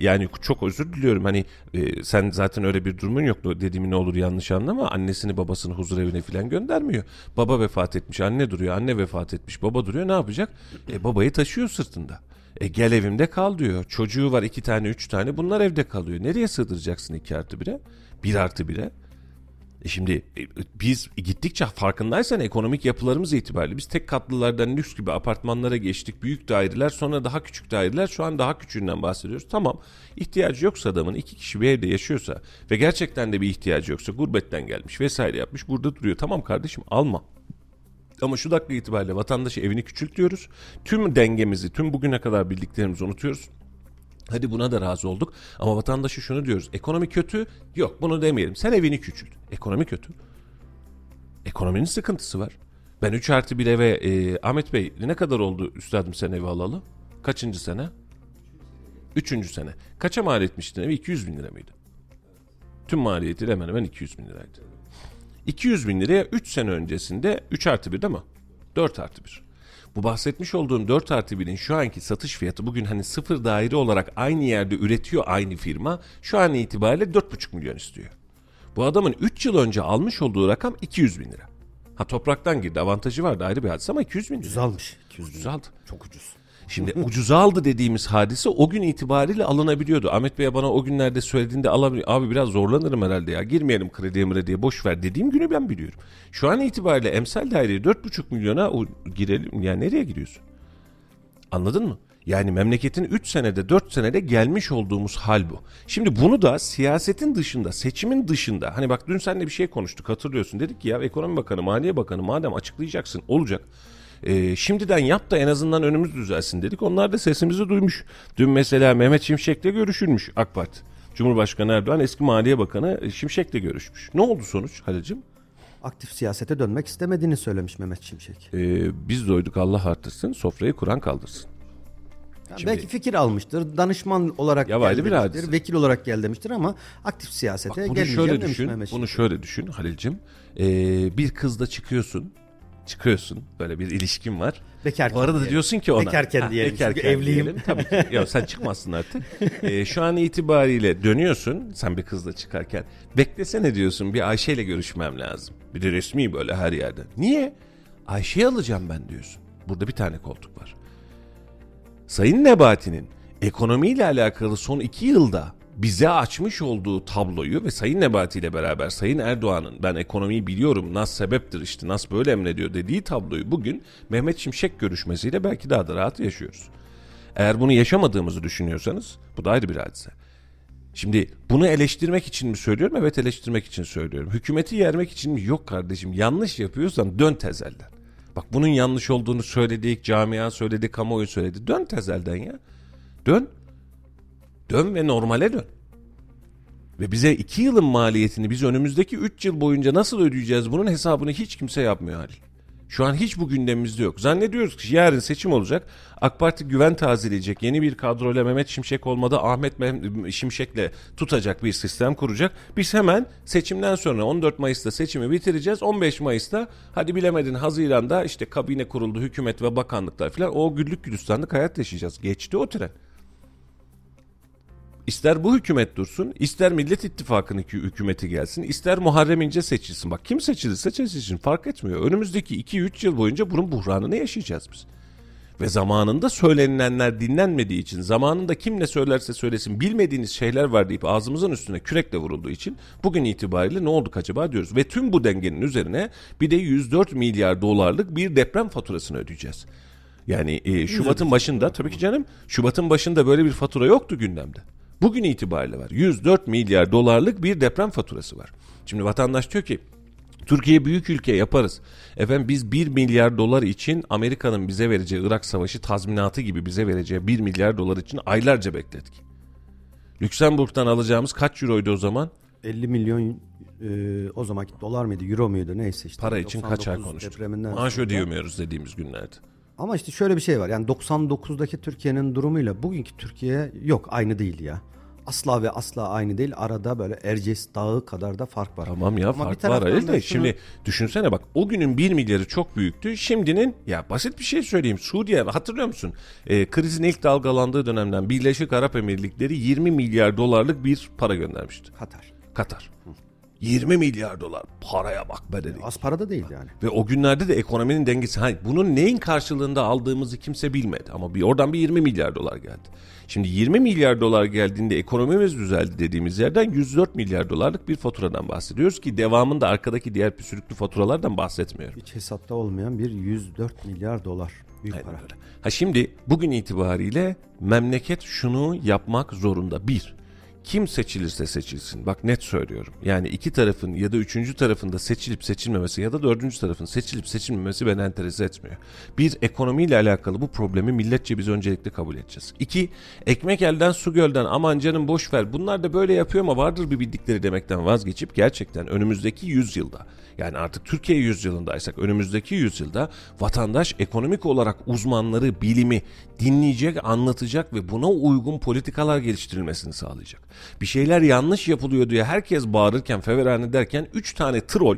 yani çok özür diliyorum hani e, sen zaten öyle bir durumun yok dediğimi ne olur yanlış anlama. Annesini babasını huzur evine falan göndermiyor. Baba vefat etmiş anne duruyor anne vefat etmiş baba duruyor ne yapacak? E, babayı taşıyor sırtında. E gel evimde kal diyor. Çocuğu var iki tane üç tane bunlar evde kalıyor. Nereye sığdıracaksın iki artı bire? Bir artı bire? E şimdi e, biz gittikçe farkındaysan ekonomik yapılarımız itibariyle biz tek katlılardan lüks gibi apartmanlara geçtik. Büyük daireler sonra daha küçük daireler şu an daha küçüğünden bahsediyoruz. Tamam ihtiyacı yoksa adamın iki kişi bir evde yaşıyorsa ve gerçekten de bir ihtiyacı yoksa gurbetten gelmiş vesaire yapmış burada duruyor. Tamam kardeşim alma. Ama şu dakika itibariyle vatandaşı evini küçültüyoruz. Tüm dengemizi, tüm bugüne kadar bildiklerimizi unutuyoruz. Hadi buna da razı olduk ama vatandaşı şunu diyoruz. Ekonomi kötü. Yok bunu demeyelim. Sen evini küçült. Ekonomi kötü. Ekonominin sıkıntısı var. Ben 3 artı bir eve e, Ahmet Bey ne kadar oldu üstadım sen evi alalı? Kaçıncı sene? Üçüncü sene. Kaça mal etmiştin evi? 200 bin lira mıydı? Tüm maliyeti hemen hemen 200 bin liraydı. 200 bin liraya 3 sene öncesinde 3 artı 1 değil mi? 4 artı 1. Bu bahsetmiş olduğum 4 artı 1'in şu anki satış fiyatı bugün hani sıfır daire olarak aynı yerde üretiyor aynı firma. Şu an itibariyle 4,5 milyon istiyor. Bu adamın 3 yıl önce almış olduğu rakam 200 bin lira. Ha topraktan girdi avantajı vardı ayrı bir hadise ama 200 bin lira. Ucuz almış. 200 bin. Ucuz aldı. Çok ucuz. Şimdi ucuza aldı dediğimiz hadise o gün itibariyle alınabiliyordu. Ahmet Bey bana o günlerde söylediğinde alabilir. Abi biraz zorlanırım herhalde ya. Girmeyelim krediye mrediye boş ver dediğim günü ben biliyorum. Şu an itibariyle emsal daireye 4,5 milyona o girelim. Ya nereye giriyorsun? Anladın mı? Yani memleketin 3 senede 4 senede gelmiş olduğumuz hal bu. Şimdi bunu da siyasetin dışında, seçimin dışında. Hani bak dün seninle bir şey konuştuk hatırlıyorsun. Dedik ki ya ekonomi bakanı, maliye bakanı madem açıklayacaksın olacak. Ee, şimdiden yap da en azından önümüz düzelsin dedik. Onlar da sesimizi duymuş. Dün mesela Mehmet Şimşek'le görüşülmüş AK Parti. Cumhurbaşkanı Erdoğan eski Maliye Bakanı Şimşek'le görüşmüş. Ne oldu sonuç Halil'cim? Aktif siyasete dönmek istemediğini söylemiş Mehmet Şimşek. Ee, biz doyduk Allah artırsın, sofrayı Kur'an kaldırsın. Yani Şimdi- belki fikir almıştır, danışman olarak Ya gel demiştir, vekil olarak gel demiştir ama aktif siyasete Bak bunu şöyle düşün. Mehmet Bunu şöyle düşün Halil'cim. Ee, bir kızla çıkıyorsun. Çıkıyorsun. Böyle bir ilişkin var. Bekarken Bu arada diyelim. diyorsun ki ona. Bekarken diyelim çünkü bekarken evliyim. diyelim. Tabii ki. Ya sen çıkmazsın artık. Ee, şu an itibariyle dönüyorsun sen bir kızla çıkarken. Beklesene diyorsun bir Ayşe ile görüşmem lazım. Bir de resmi böyle her yerde. Niye? Ayşe'yi alacağım ben diyorsun. Burada bir tane koltuk var. Sayın Nebati'nin ekonomiyle alakalı son iki yılda bize açmış olduğu tabloyu ve Sayın Nebati ile beraber Sayın Erdoğan'ın ben ekonomiyi biliyorum nas sebeptir işte nas böyle emrediyor dediği tabloyu bugün Mehmet Şimşek görüşmesiyle belki daha da rahat yaşıyoruz. Eğer bunu yaşamadığımızı düşünüyorsanız bu da ayrı bir hadise. Şimdi bunu eleştirmek için mi söylüyorum? Evet eleştirmek için söylüyorum. Hükümeti yermek için mi? Yok kardeşim yanlış yapıyorsan dön tezelden. Bak bunun yanlış olduğunu söyledik, camia söyledi, kamuoyu söyledi. Dön tezelden ya. Dön. Dön ve normale dön. Ve bize iki yılın maliyetini biz önümüzdeki üç yıl boyunca nasıl ödeyeceğiz bunun hesabını hiç kimse yapmıyor Halil. Şu an hiç bu gündemimizde yok. Zannediyoruz ki yarın seçim olacak. AK Parti güven tazeleyecek. Yeni bir kadroyla Mehmet Şimşek olmadı Ahmet Şimşek'le tutacak bir sistem kuracak. Biz hemen seçimden sonra 14 Mayıs'ta seçimi bitireceğiz. 15 Mayıs'ta hadi bilemedin Haziran'da işte kabine kuruldu, hükümet ve bakanlıklar falan o güllük gülistanlık hayat yaşayacağız. Geçti o tren. İster bu hükümet dursun, ister Millet İttifakı'nın hükü- hükümeti gelsin, ister Muharrem İnce seçilsin. Bak kim seçilirse seçilsin fark etmiyor. Önümüzdeki 2-3 yıl boyunca bunun buhranını yaşayacağız biz. Ve zamanında söylenilenler dinlenmediği için, zamanında kim ne söylerse söylesin bilmediğiniz şeyler var deyip ağzımızın üstüne kürekle vurulduğu için bugün itibariyle ne olduk acaba diyoruz. Ve tüm bu dengenin üzerine bir de 104 milyar dolarlık bir deprem faturasını ödeyeceğiz. Yani e, Şubat'ın başında tabii ki canım Şubat'ın başında böyle bir fatura yoktu gündemde. Bugün itibariyle var. 104 milyar dolarlık bir deprem faturası var. Şimdi vatandaş diyor ki Türkiye büyük ülke yaparız. Efendim biz 1 milyar dolar için Amerika'nın bize vereceği Irak Savaşı tazminatı gibi bize vereceği 1 milyar dolar için aylarca bekledik. Lüksemburg'dan alacağımız kaç euroydu o zaman? 50 milyon e, o zamanki dolar mıydı, euro muydu neyse işte. Para için kaç ay 99 konuştuk. Maaş ödeyemiyoruz dediğimiz günlerde. Ama işte şöyle bir şey var. Yani 99'daki Türkiye'nin durumuyla bugünkü Türkiye yok aynı değil ya. Asla ve asla aynı değil. Arada böyle Erciyes Dağı kadar da fark var. Tamam ya Ama fark var de. şunu- Şimdi düşünsene bak o günün 1 milyarı çok büyüktü. Şimdinin ya basit bir şey söyleyeyim. Suriye hatırlıyor musun? Ee, krizin ilk dalgalandığı dönemden Birleşik Arap Emirlikleri 20 milyar dolarlık bir para göndermişti. Katar. Katar. 20 milyar dolar. Paraya bak be dedik. Az para da değil yani. Ve o günlerde de ekonominin dengesi. Hani bunun neyin karşılığında aldığımızı kimse bilmedi. Ama bir oradan bir 20 milyar dolar geldi. Şimdi 20 milyar dolar geldiğinde ekonomimiz düzeldi dediğimiz yerden 104 milyar dolarlık bir faturadan bahsediyoruz ki devamında arkadaki diğer püsürüklü faturalardan bahsetmiyorum. Hiç hesapta olmayan bir 104 milyar dolar. Büyük Aynen para. öyle. Ha şimdi bugün itibariyle memleket şunu yapmak zorunda. Bir, kim seçilirse seçilsin. Bak net söylüyorum. Yani iki tarafın ya da üçüncü tarafında seçilip seçilmemesi ya da dördüncü tarafın seçilip seçilmemesi beni enterese etmiyor. Bir, ekonomiyle alakalı bu problemi milletçe biz öncelikle kabul edeceğiz. İki, ekmek elden su gölden aman canım boş ver. Bunlar da böyle yapıyor ama vardır bir bildikleri demekten vazgeçip gerçekten önümüzdeki yüzyılda yani artık Türkiye yüzyılındaysak önümüzdeki yüzyılda vatandaş ekonomik olarak uzmanları, bilimi dinleyecek, anlatacak ve buna uygun politikalar geliştirilmesini sağlayacak. Bir şeyler yanlış yapılıyor diye herkes bağırırken, feveran ederken 3 tane troll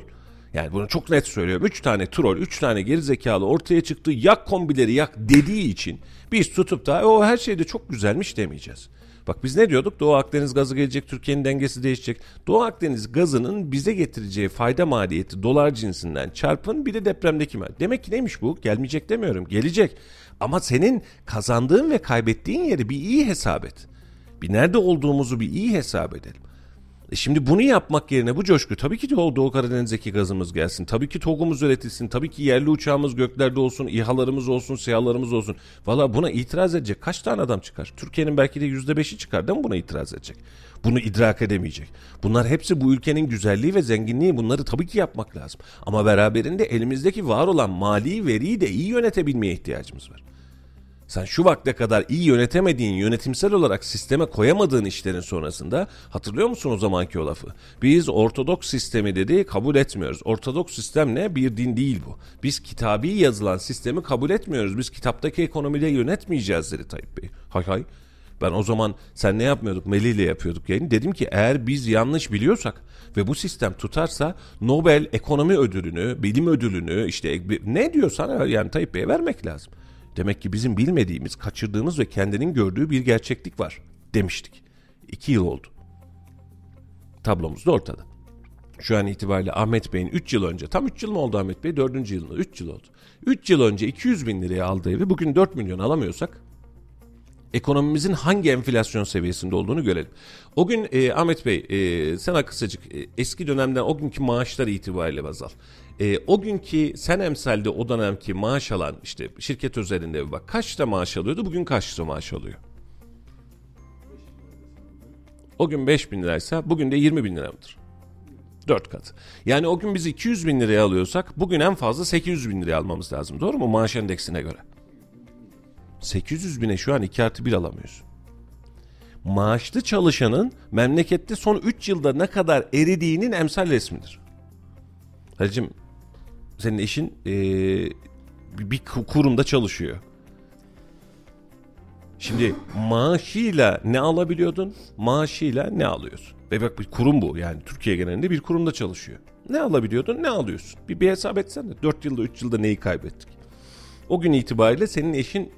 yani bunu çok net söylüyorum. 3 tane troll, 3 tane gerizekalı ortaya çıktı. Yak kombileri yak dediği için biz tutup da o her şey de çok güzelmiş demeyeceğiz. Bak biz ne diyorduk? Doğu Akdeniz gazı gelecek, Türkiye'nin dengesi değişecek. Doğu Akdeniz gazının bize getireceği fayda maliyeti dolar cinsinden çarpın bir de depremdeki mal. Demek ki neymiş bu? Gelmeyecek demiyorum. Gelecek. Ama senin kazandığın ve kaybettiğin yeri bir iyi hesap et. Bir nerede olduğumuzu bir iyi hesap edelim. E şimdi bunu yapmak yerine bu coşku tabii ki Doğu, Doğu Karadeniz'deki gazımız gelsin. Tabii ki TOG'umuz üretilsin. Tabii ki yerli uçağımız göklerde olsun. İHA'larımız olsun, SİHA'larımız olsun. Valla buna itiraz edecek kaç tane adam çıkar? Türkiye'nin belki de yüzde beşi çıkar değil mi buna itiraz edecek? Bunu idrak edemeyecek. Bunlar hepsi bu ülkenin güzelliği ve zenginliği. Bunları tabii ki yapmak lazım. Ama beraberinde elimizdeki var olan mali veriyi de iyi yönetebilmeye ihtiyacımız var. Sen şu vakte kadar iyi yönetemediğin, yönetimsel olarak sisteme koyamadığın işlerin sonrasında hatırlıyor musun o zamanki o lafı? Biz ortodoks sistemi dedi kabul etmiyoruz. Ortodoks sistem ne? Bir din değil bu. Biz kitabi yazılan sistemi kabul etmiyoruz. Biz kitaptaki ekonomiyle yönetmeyeceğiz dedi Tayyip Bey. Hay hay. Ben o zaman sen ne yapmıyorduk? Melih ile yapıyorduk yayını. Dedim ki eğer biz yanlış biliyorsak ve bu sistem tutarsa Nobel ekonomi ödülünü, bilim ödülünü işte ne diyorsan yani Tayyip Bey'e vermek lazım. Demek ki bizim bilmediğimiz, kaçırdığımız ve kendinin gördüğü bir gerçeklik var demiştik. İki yıl oldu. Tablomuz da ortada. Şu an itibariyle Ahmet Bey'in 3 yıl önce, tam 3 yıl mı oldu Ahmet Bey? 4. yılında 3 yıl oldu. 3 yıl önce 200 bin liraya aldığı evi bugün 4 milyon alamıyorsak Ekonomimizin hangi enflasyon seviyesinde olduğunu görelim. O gün e, Ahmet Bey e, sen kısacık e, eski dönemden o günkü maaşlar itibariyle baz al. E, o günkü sen emsalde o dönemki maaş alan işte şirket özelinde bak kaçta maaş alıyordu bugün kaçta maaş alıyor? O gün 5 bin liraysa bugün de 20 bin lira mıdır? 4 kat. Yani o gün biz 200 bin liraya alıyorsak bugün en fazla 800 bin liraya almamız lazım. Doğru mu? Maaş endeksine göre. 800 bine şu an 2 artı 1 alamıyorsun. Maaşlı çalışanın memlekette son 3 yılda ne kadar eridiğinin emsal resmidir. Hacım senin eşin ee, bir kurumda çalışıyor. Şimdi maaşıyla ne alabiliyordun? Maaşıyla ne alıyorsun? Ve bak bir kurum bu yani Türkiye genelinde bir kurumda çalışıyor. Ne alabiliyordun ne alıyorsun? Bir, bir hesap etsene. 4 yılda 3 yılda neyi kaybettik? O gün itibariyle senin eşin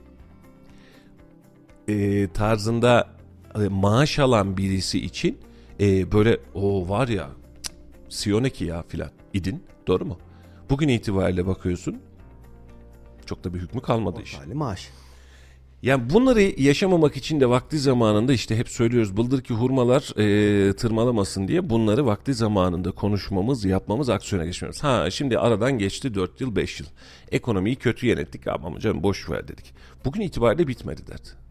e, tarzında e, maaş alan birisi için e, böyle o var ya Siyoneki ya filan idin doğru mu? Bugün itibariyle bakıyorsun çok da bir hükmü kalmadı iş. maaş. Yani bunları yaşamamak için de vakti zamanında işte hep söylüyoruz bıldır ki hurmalar e, tırmalamasın diye bunları vakti zamanında konuşmamız, yapmamız, aksiyona geçmiyoruz. Ha şimdi aradan geçti 4 yıl 5 yıl. Ekonomiyi kötü yönettik ama canım boş ver dedik. Bugün itibariyle bitmedi dert.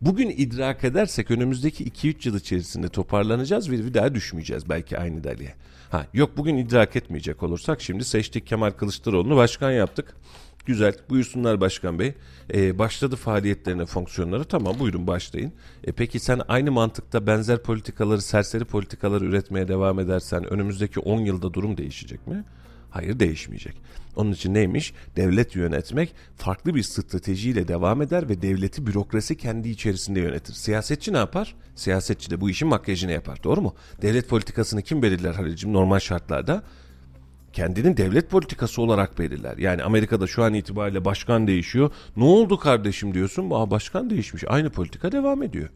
Bugün idrak edersek önümüzdeki 2-3 yıl içerisinde toparlanacağız ve bir daha düşmeyeceğiz belki aynı deliğe. Ha yok bugün idrak etmeyecek olursak şimdi seçtik Kemal Kılıçdaroğlu'nu başkan yaptık. Güzel. Buyursunlar Başkan Bey. Ee, başladı faaliyetlerine, fonksiyonları. Tamam buyurun başlayın. E, peki sen aynı mantıkta benzer politikaları, serseri politikaları üretmeye devam edersen önümüzdeki 10 yılda durum değişecek mi? Hayır değişmeyecek. Onun için neymiş? Devlet yönetmek farklı bir stratejiyle devam eder ve devleti bürokrasi kendi içerisinde yönetir. Siyasetçi ne yapar? Siyasetçi de bu işin makyajını yapar. Doğru mu? Devlet politikasını kim belirler Halil'cim normal şartlarda? kendinin devlet politikası olarak belirler. Yani Amerika'da şu an itibariyle başkan değişiyor. Ne oldu kardeşim diyorsun? Aa başkan değişmiş. Aynı politika devam ediyor.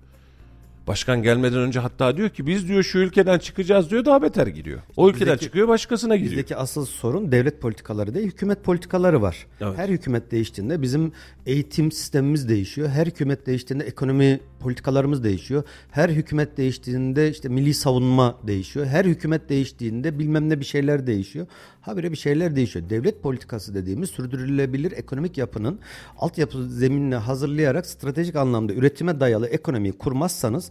Başkan gelmeden önce hatta diyor ki biz diyor şu ülkeden çıkacağız diyor daha beter gidiyor. O ülkeden bizdeki, çıkıyor başkasına gidiyor. Bizdeki asıl sorun devlet politikaları değil hükümet politikaları var. Evet. Her hükümet değiştiğinde bizim eğitim sistemimiz değişiyor. Her hükümet değiştiğinde ekonomi politikalarımız değişiyor. Her hükümet değiştiğinde işte milli savunma değişiyor. Her hükümet değiştiğinde bilmem ne bir şeyler değişiyor. Habire bir şeyler değişiyor. Devlet politikası dediğimiz sürdürülebilir ekonomik yapının altyapı zeminini hazırlayarak stratejik anlamda üretime dayalı ekonomiyi kurmazsanız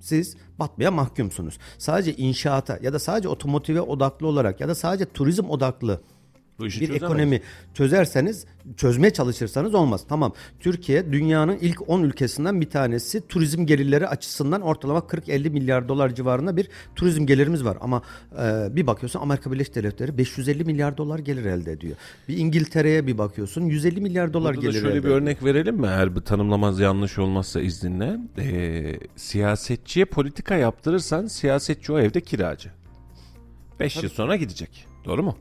siz batmaya mahkumsunuz. Sadece inşaata ya da sadece otomotive odaklı olarak ya da sadece turizm odaklı bu işi bir çözemeyiz. ekonomi çözerseniz, çözmeye çalışırsanız olmaz. Tamam. Türkiye dünyanın ilk 10 ülkesinden bir tanesi. Turizm gelirleri açısından ortalama 40-50 milyar dolar civarında bir turizm gelirimiz var. Ama e, bir bakıyorsun Amerika Birleşik Devletleri 550 milyar dolar gelir elde ediyor. Bir İngiltere'ye bir bakıyorsun 150 milyar dolar Burada gelir elde şöyle bir örnek verelim mi? Eğer bir tanımlamaz yanlış olmazsa izninle. E, siyasetçiye politika yaptırırsan siyasetçi o evde kiracı. 5 yıl sonra gidecek. Doğru mu?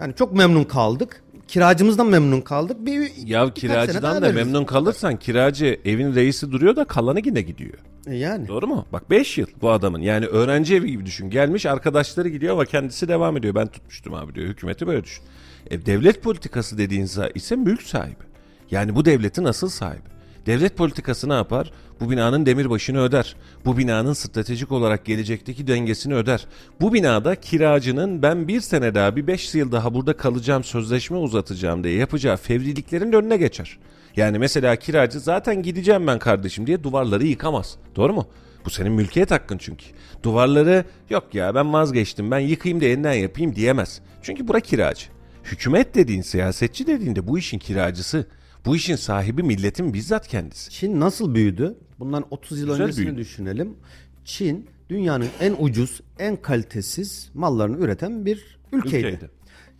Yani çok memnun kaldık. Kiracımızdan memnun kaldık. Bir, ya kiracıdan da memnun kalırsan kiracı evin reisi duruyor da kalanı yine gidiyor. E yani. Doğru mu? Bak 5 yıl bu adamın. Yani öğrenci evi gibi düşün. Gelmiş arkadaşları gidiyor ama kendisi devam ediyor. Ben tutmuştum abi diyor. Hükümeti böyle düşün. E, devlet politikası dediğin ise mülk sahibi. Yani bu devletin asıl sahibi. Devlet politikası ne yapar? Bu binanın demir başını öder. Bu binanın stratejik olarak gelecekteki dengesini öder. Bu binada kiracının ben bir sene daha bir beş yıl daha burada kalacağım sözleşme uzatacağım diye yapacağı fevriliklerin önüne geçer. Yani mesela kiracı zaten gideceğim ben kardeşim diye duvarları yıkamaz. Doğru mu? Bu senin mülkiyet hakkın çünkü. Duvarları yok ya ben vazgeçtim ben yıkayayım da yeniden yapayım diyemez. Çünkü bura kiracı. Hükümet dediğin, siyasetçi dediğinde bu işin kiracısı. Bu işin sahibi milletin bizzat kendisi. Çin nasıl büyüdü? Bundan 30 yıl Güzel öncesini büyüdü. düşünelim. Çin dünyanın en ucuz, en kalitesiz mallarını üreten bir ülkeydi. ülkeydi.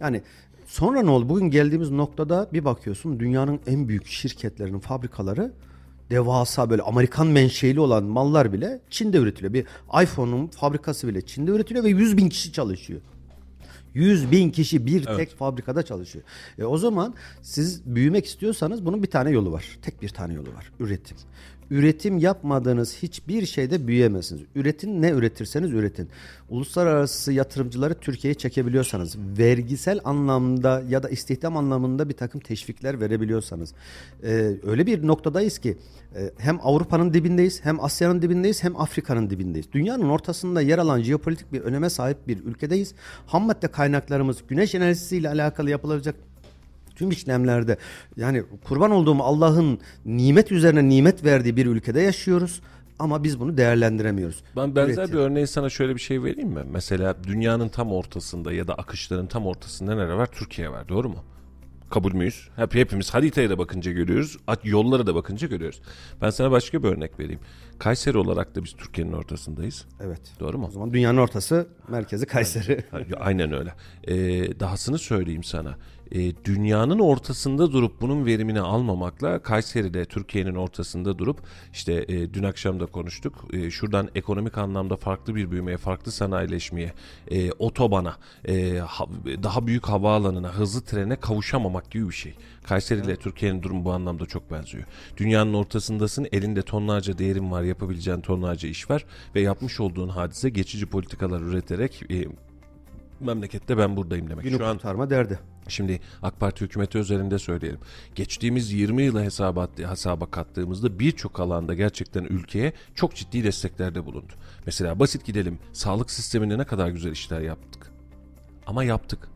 Yani sonra ne oldu? Bugün geldiğimiz noktada bir bakıyorsun dünyanın en büyük şirketlerinin fabrikaları devasa böyle Amerikan menşeli olan mallar bile Çin'de üretiliyor. Bir iPhone'un fabrikası bile Çin'de üretiliyor ve 100 bin kişi çalışıyor. 100 bin kişi bir evet. tek fabrikada çalışıyor. E o zaman siz büyümek istiyorsanız bunun bir tane yolu var. Tek bir tane yolu var. Üretim. Üretim yapmadığınız hiçbir şeyde büyüyemezsiniz. Üretin ne üretirseniz üretin. Uluslararası yatırımcıları Türkiye'ye çekebiliyorsanız, vergisel anlamda ya da istihdam anlamında bir takım teşvikler verebiliyorsanız, e, öyle bir noktadayız ki e, hem Avrupa'nın dibindeyiz, hem Asya'nın dibindeyiz, hem Afrika'nın dibindeyiz. Dünyanın ortasında yer alan jeopolitik bir öneme sahip bir ülkedeyiz. Ham madde kaynaklarımız güneş enerjisiyle alakalı yapılacak tüm işlemlerde yani kurban olduğum Allah'ın nimet üzerine nimet verdiği bir ülkede yaşıyoruz ama biz bunu değerlendiremiyoruz. Ben benzer Üretim. bir örneği sana şöyle bir şey vereyim mi? Mesela dünyanın tam ortasında ya da akışların tam ortasında nere var? Türkiye var doğru mu? Kabul müyüz? Hep hepimiz haritaya da bakınca görüyoruz. Yollara da bakınca görüyoruz. Ben sana başka bir örnek vereyim. Kayseri olarak da biz Türkiye'nin ortasındayız. Evet. Doğru mu? O zaman dünyanın ortası merkezi Kayseri. Aynen öyle. Ee, dahasını söyleyeyim sana. Ee, dünyanın ortasında durup bunun verimini almamakla Kayseri'de Türkiye'nin ortasında durup işte e, dün akşam da konuştuk. E, şuradan ekonomik anlamda farklı bir büyümeye, farklı sanayileşmeye, e, otobana, e, ha- daha büyük havaalanına, hızlı trene kavuşamamak gibi bir şey. Kayseri ile Türkiye'nin durumu bu anlamda çok benziyor. Dünyanın ortasındasın, elinde tonlarca değerin var, yapabileceğin tonlarca iş var ve yapmış olduğun hadise geçici politikalar üreterek e, memlekette ben buradayım demek. Günü Şu an kurtarma derdi. Şimdi AK Parti hükümeti özelinde söyleyelim. Geçtiğimiz 20 yıla hesaba, hesaba kattığımızda birçok alanda gerçekten ülkeye çok ciddi desteklerde bulundu. Mesela basit gidelim. Sağlık sisteminde ne kadar güzel işler yaptık. Ama yaptık.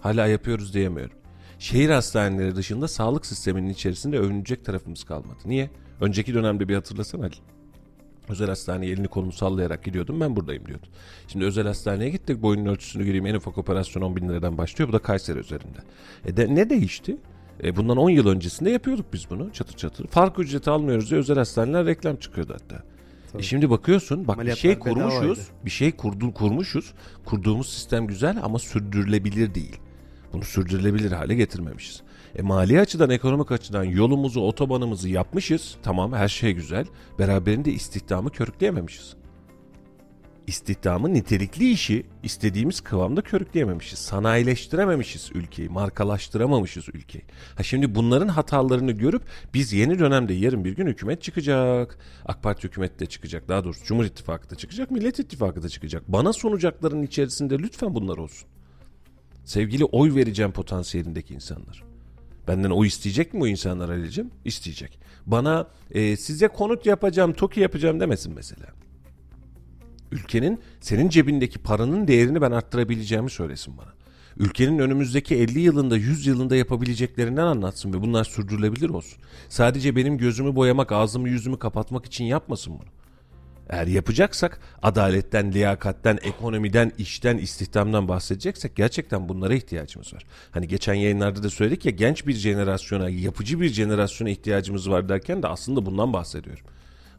Hala yapıyoruz diyemiyorum. Şehir hastaneleri dışında sağlık sisteminin içerisinde övünecek tarafımız kalmadı. Niye? Önceki dönemde bir hatırlasana Ali. Özel hastaneye elini kolunu sallayarak gidiyordum ben buradayım diyordun. Şimdi özel hastaneye gittik boyunun ölçüsünü gireyim en ufak operasyon 10 bin liradan başlıyor bu da Kayseri üzerinde. E de, ne değişti? E bundan 10 yıl öncesinde yapıyorduk biz bunu çatır çatır. Fark ücreti almıyoruz diye özel hastaneler reklam çıkıyordu hatta. E şimdi bakıyorsun bak bir şey kurmuşuz, bir şey kurdu, kurmuşuz. Kurduğumuz sistem güzel ama sürdürülebilir değil. Bunu sürdürülebilir hale getirmemişiz. E mali açıdan, ekonomik açıdan yolumuzu, otobanımızı yapmışız. Tamam her şey güzel. Beraberinde istihdamı körükleyememişiz. İstihdamı nitelikli işi istediğimiz kıvamda körükleyememişiz. Sanayileştirememişiz ülkeyi, markalaştıramamışız ülkeyi. Ha şimdi bunların hatalarını görüp biz yeni dönemde yarın bir gün hükümet çıkacak. AK Parti hükümeti de çıkacak. Daha doğrusu Cumhur İttifakı da çıkacak, Millet İttifakı da çıkacak. Bana sunacakların içerisinde lütfen bunlar olsun. Sevgili oy vereceğim potansiyelindeki insanlar. Benden oy isteyecek mi o insanlar Ali'cim? İsteyecek. Bana e, size konut yapacağım, TOKİ yapacağım demesin mesela. Ülkenin senin cebindeki paranın değerini ben arttırabileceğimi söylesin bana. Ülkenin önümüzdeki 50 yılında 100 yılında yapabileceklerinden anlatsın ve bunlar sürdürülebilir olsun. Sadece benim gözümü boyamak, ağzımı yüzümü kapatmak için yapmasın bunu. Eğer yapacaksak adaletten, liyakatten, ekonomiden, işten, istihdamdan bahsedeceksek gerçekten bunlara ihtiyacımız var. Hani geçen yayınlarda da söyledik ya genç bir jenerasyona, yapıcı bir jenerasyona ihtiyacımız var derken de aslında bundan bahsediyorum.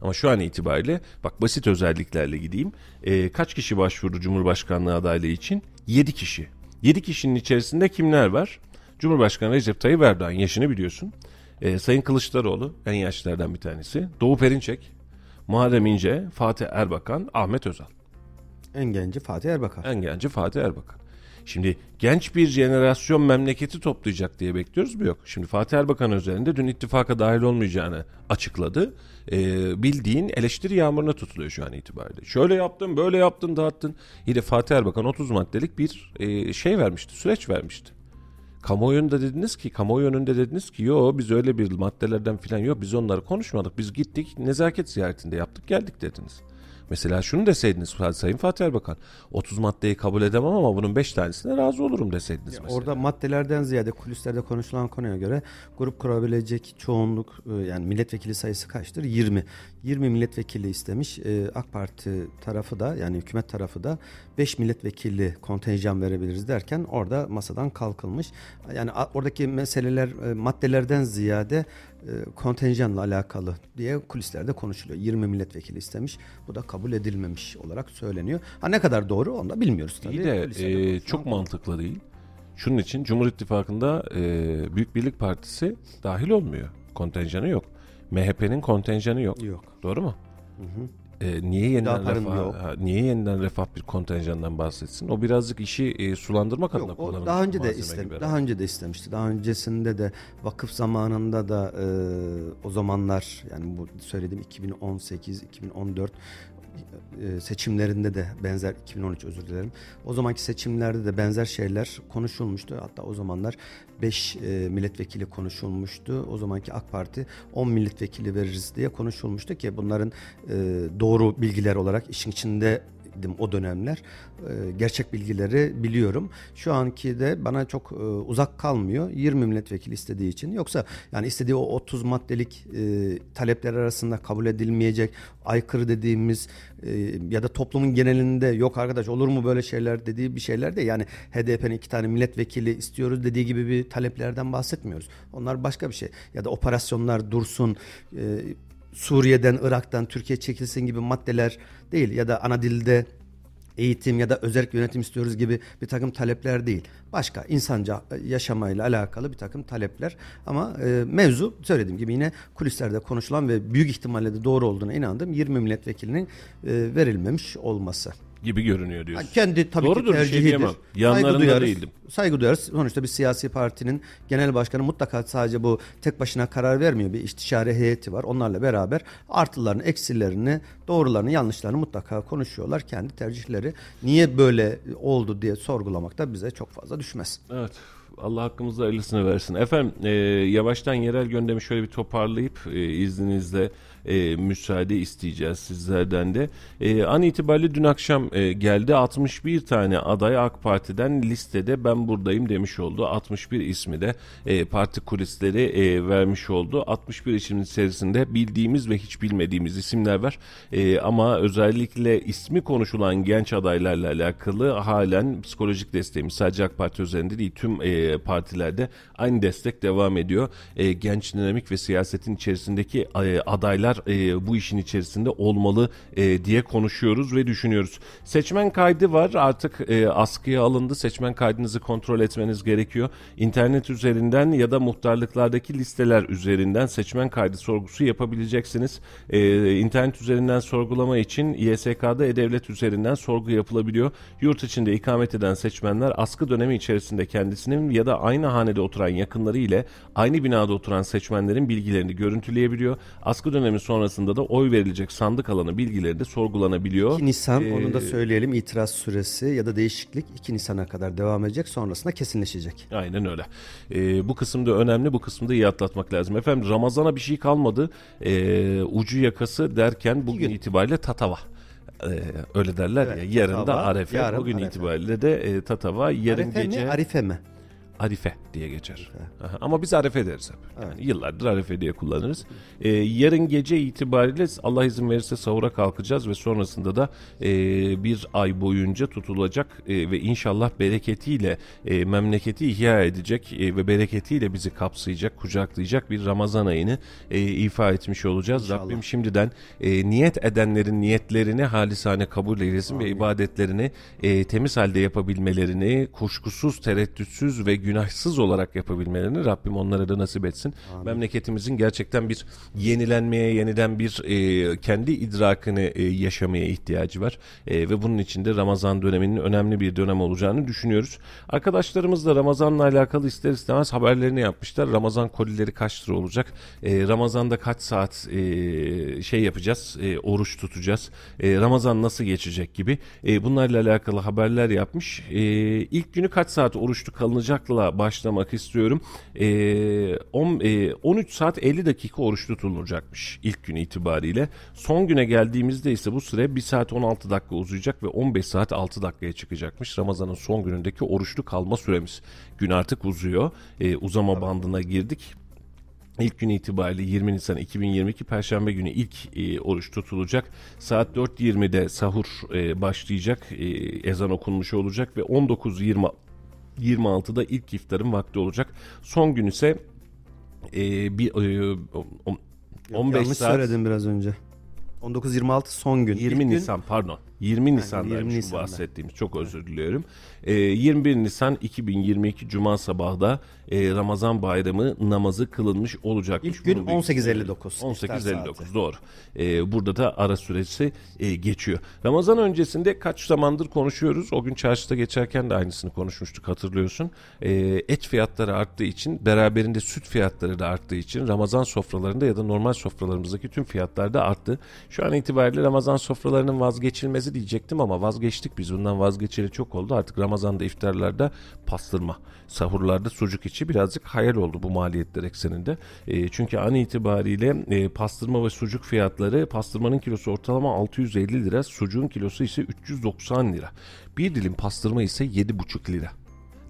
Ama şu an itibariyle bak basit özelliklerle gideyim. Ee, kaç kişi başvurdu Cumhurbaşkanlığı adaylığı için? 7 kişi. 7 kişinin içerisinde kimler var? Cumhurbaşkanı Recep Tayyip Erdoğan yaşını biliyorsun. Ee, Sayın Kılıçdaroğlu en yaşlılardan bir tanesi. Doğu Perinçek, Muharrem İnce, Fatih Erbakan, Ahmet Özal. En genci Fatih Erbakan. En genci Fatih Erbakan. Şimdi genç bir jenerasyon memleketi toplayacak diye bekliyoruz bu yok. Şimdi Fatih Erbakan üzerinde dün ittifaka dahil olmayacağını açıkladı. Ee, bildiğin eleştiri yağmuruna tutuluyor şu an itibariyle. Şöyle yaptın, böyle yaptın, dağıttın. Yine Fatih Erbakan 30 maddelik bir e, şey vermişti, süreç vermişti. Kamuoyunda dediniz ki, kamuoyu önünde dediniz ki yo biz öyle bir maddelerden filan yok biz onları konuşmadık. Biz gittik nezaket ziyaretinde yaptık geldik dediniz. Mesela şunu deseydiniz Sayın Fatih Erbakan 30 maddeyi kabul edemem ama bunun 5 tanesine razı olurum deseydiniz mesela. Orada maddelerden ziyade kulislerde konuşulan konuya göre grup kurabilecek çoğunluk e, yani milletvekili sayısı kaçtır? 20. 20 milletvekili istemiş. E, AK Parti tarafı da yani hükümet tarafı da 5 milletvekili kontenjan verebiliriz derken orada masadan kalkılmış. Yani oradaki meseleler e, maddelerden ziyade kontenjanla alakalı diye kulislerde konuşuluyor. 20 milletvekili istemiş. Bu da kabul edilmemiş olarak söyleniyor. Ha ne kadar doğru onu da bilmiyoruz tabii. İyi de Kulislerde e, çok mantıklı değil. Şunun için Cumhur İttifakı'nda e, Büyük Birlik Partisi dahil olmuyor. Kontenjanı yok. MHP'nin kontenjanı yok. Yok. Doğru mu? E, niye yeniden Hüdapar'ın refah, yok. ha, niye yeniden refah bir kontenjandan bahsetsin? O birazcık işi e, sulandırmak adına Yok, o kullanılmış daha önce de istem daha önce de istemişti. Daha öncesinde de vakıf zamanında da e, o zamanlar yani bu söylediğim 2018 2014 e, seçimlerinde de benzer 2013 özür dilerim. O zamanki seçimlerde de benzer şeyler konuşulmuştu. Hatta o zamanlar 5 milletvekili konuşulmuştu. O zamanki AK Parti 10 milletvekili veririz diye konuşulmuştu ki bunların e, doğru bilgiler olarak işin içinde idim o dönemler. Ee, gerçek bilgileri biliyorum. Şu anki de bana çok e, uzak kalmıyor. 20 milletvekili istediği için. Yoksa yani istediği o 30 maddelik e, talepler arasında kabul edilmeyecek aykırı dediğimiz e, ya da toplumun genelinde yok arkadaş olur mu böyle şeyler dediği bir şeyler de yani HDP'nin iki tane milletvekili istiyoruz dediği gibi bir taleplerden bahsetmiyoruz. Onlar başka bir şey. Ya da operasyonlar dursun Suriye'den, Irak'tan Türkiye çekilsin gibi maddeler değil ya da ana dilde eğitim ya da özel yönetim istiyoruz gibi bir takım talepler değil. Başka insanca yaşamayla alakalı bir takım talepler ama e, mevzu söylediğim gibi yine kulislerde konuşulan ve büyük ihtimalle de doğru olduğuna inandığım 20 milletvekilinin e, verilmemiş olması. Gibi görünüyor diyorsun. Ha, kendi tabii Doğrudur, ki şey tercihidir. diyemem. Yanlarında saygı duyarız. değildim. Saygı duyarız. Sonuçta bir siyasi partinin genel başkanı mutlaka sadece bu tek başına karar vermiyor. Bir istişare heyeti var. Onlarla beraber artılarını, eksilerini, doğrularını, yanlışlarını mutlaka konuşuyorlar. Kendi tercihleri niye böyle oldu diye sorgulamak da bize çok fazla düşmez. Evet. Allah hakkımızda hayırlısını versin. Efendim e, yavaştan yerel gündemi şöyle bir toparlayıp e, izninizle e, müsaade isteyeceğiz sizlerden de. E, an itibariyle dün akşam e, geldi 61 tane aday AK Parti'den listede ben buradayım demiş oldu. 61 ismi de e, parti kulisleri e, vermiş oldu. 61 ismin içerisinde bildiğimiz ve hiç bilmediğimiz isimler var. E, ama özellikle ismi konuşulan genç adaylarla alakalı halen psikolojik desteğimiz sadece AK Parti üzerinde değil tüm e, partilerde aynı destek devam ediyor. E, genç dinamik ve siyasetin içerisindeki e, adaylar e, bu işin içerisinde olmalı e, diye konuşuyoruz ve düşünüyoruz. Seçmen kaydı var artık e, askıya alındı. Seçmen kaydınızı kontrol etmeniz gerekiyor. İnternet üzerinden ya da muhtarlıklardaki listeler üzerinden seçmen kaydı sorgusu yapabileceksiniz. E, internet üzerinden sorgulama için İSK'da E-Devlet üzerinden sorgu yapılabiliyor. Yurt içinde ikamet eden seçmenler askı dönemi içerisinde kendisinin ya da aynı hanede oturan yakınları ile aynı binada oturan seçmenlerin bilgilerini görüntüleyebiliyor. Askı dönemi sonrasında da oy verilecek sandık alanı bilgileri de sorgulanabiliyor. 2 Nisan Ee, onu da söyleyelim itiraz süresi ya da değişiklik 2 Nisan'a kadar devam edecek sonrasında kesinleşecek. Aynen öyle. Ee, bu kısımda önemli, bu kısımda iyi atlatmak lazım. Efendim Ramazan'a bir şey kalmadı. Ee, ucu yakası derken bugün gün. itibariyle Tatava. Ee, öyle derler Evet, ya. Yarın da Tatava, Arefe. yarın bugün Arefe. itibariyle de e, Tatava. Yarın Arife gece mi Arife mi? Arife diye geçer. Aha, Ama biz Arefe deriz hep. Yani yıllardır Arefe diye kullanırız. Ee, yarın gece itibariyle Allah izin verirse sahura kalkacağız ve sonrasında da e, bir ay boyunca tutulacak e, ve inşallah bereketiyle e, memleketi ihya edecek e, ve bereketiyle bizi kapsayacak, kucaklayacak bir Ramazan ayını e, ifa etmiş olacağız. İnşallah. Rabbim şimdiden e, niyet edenlerin niyetlerini halisane kabul eylesin ve ibadetlerini e, temiz halde yapabilmelerini, kuşkusuz, tereddütsüz ve günahsız olarak yapabilmelerini Rabbim onlara da nasip etsin. Memleketimizin gerçekten bir yenilenmeye, yeniden bir e, kendi idrakını e, yaşamaya ihtiyacı var. E, ve bunun için de Ramazan döneminin önemli bir dönem olacağını düşünüyoruz. Arkadaşlarımız da Ramazan'la alakalı ister istemez haberlerini yapmışlar. Ramazan kolileri kaç lira olacak? E, Ramazan'da kaç saat e, şey yapacağız? E, oruç tutacağız? E, Ramazan nasıl geçecek gibi. E, bunlarla alakalı haberler yapmış. E, ilk günü kaç saat oruçlu kalınacakla başlamak istiyorum. E, on- e, 13 saat 50 dakika oruç tutulacakmış ilk gün itibariyle. Son güne geldiğimizde ise bu süre 1 saat 16 dakika uzayacak ve 15 saat 6 dakikaya çıkacakmış. Ramazan'ın son günündeki oruçlu kalma süremiz. Gün artık uzuyor. E, uzama bandına girdik. İlk gün itibariyle 20 Nisan 2022 Perşembe günü ilk e, oruç tutulacak. Saat 4.20'de sahur e, başlayacak. E, ezan okunmuş olacak ve 19.20 26'da ilk iftarın vakti olacak. Son gün ise e, bir e, on- 15 Yanlış saat söyledim biraz önce. 19-26 son gün. 20 İlk gün Nisan pardon. 20 Nisan'daymış 20 bu Nisan'da. bahsettiğimiz. Çok özür diliyorum. Ee, 21 Nisan 2022 Cuma sabahda e, Ramazan bayramı namazı kılınmış olacakmış. İlk gün Bunu bir- 18.59, iftar 18.59 saati. doğru. Ee, burada da ara süresi e, geçiyor. Ramazan öncesinde kaç zamandır konuşuyoruz. O gün çarşıda geçerken de aynısını konuşmuştuk hatırlıyorsun. Ee, et fiyatları arttığı için beraberinde süt fiyatları da arttığı için Ramazan sofralarında ya da normal sofralarımızdaki tüm fiyatlar da arttı. Şu an itibariyle Ramazan sofralarının vazgeçilmezi diyecektim ama vazgeçtik biz bundan vazgeçeli çok oldu. Artık Ramazan'da iftarlarda pastırma, sahurlarda sucuk içi birazcık hayal oldu bu maliyetler ekseninde. E, çünkü an itibariyle e, pastırma ve sucuk fiyatları pastırmanın kilosu ortalama 650 lira, sucuğun kilosu ise 390 lira. Bir dilim pastırma ise 7,5 lira.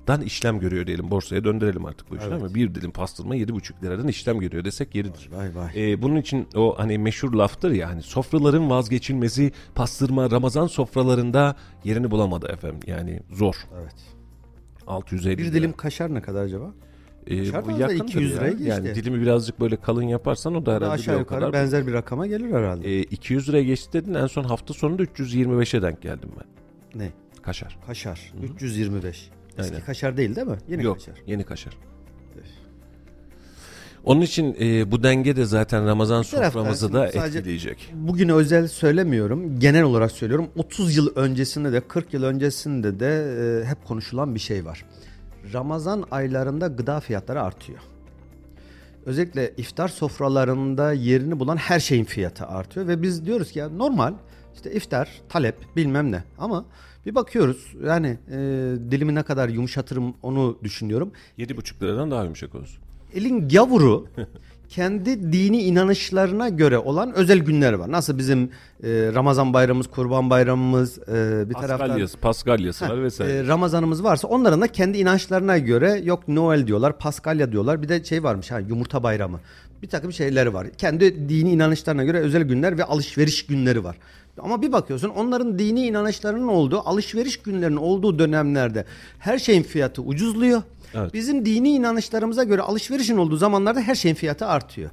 Dan işlem görüyor diyelim. Borsaya döndürelim artık bu işi değil mi? Bir dilim pastırma 7,5 liradan işlem görüyor desek yeridir. Vay vay. Ee, bunun için o hani meşhur laftır ya hani sofraların vazgeçilmezi pastırma Ramazan sofralarında yerini bulamadı efendim. Yani zor. Evet. 650 Bir lira. dilim kaşar ne kadar acaba? Ee, bu da yakındır 200 ya. liraya geçti. Yani dilimi birazcık böyle kalın yaparsan o da herhalde Aşağı bir yukarı kadar. benzer bir rakama gelir herhalde. Ee, 200 liraya geçti dedin en son hafta sonunda 325'e denk geldim ben. ne? Kaşar. Kaşar. 325. Eski Aynen. kaşar değil değil mi? Yeni Yok kaşar. yeni kaşar. Onun için e, bu denge de zaten Ramazan soframızı da etkileyecek. Bugün özel söylemiyorum. Genel olarak söylüyorum. 30 yıl öncesinde de 40 yıl öncesinde de e, hep konuşulan bir şey var. Ramazan aylarında gıda fiyatları artıyor. Özellikle iftar sofralarında yerini bulan her şeyin fiyatı artıyor ve biz diyoruz ki ya normal işte iftar, talep bilmem ne ama bir bakıyoruz yani e, dilimi ne kadar yumuşatırım onu düşünüyorum. 7,5 liradan daha yumuşak olsun. Elin gavuru kendi dini inanışlarına göre olan özel günler var. Nasıl bizim e, Ramazan bayramımız, Kurban bayramımız, e, bir taraftan Paskalyası, Paskalyası var vesaire. e, Ramazanımız varsa onların da kendi inançlarına göre yok Noel diyorlar, Paskalya diyorlar. Bir de şey varmış ha yumurta bayramı. Bir takım şeyleri var. Kendi dini inanışlarına göre özel günler ve alışveriş günleri var. Ama bir bakıyorsun onların dini inanışlarının olduğu, alışveriş günlerinin olduğu dönemlerde her şeyin fiyatı ucuzluyor. Evet. Bizim dini inanışlarımıza göre alışverişin olduğu zamanlarda her şeyin fiyatı artıyor.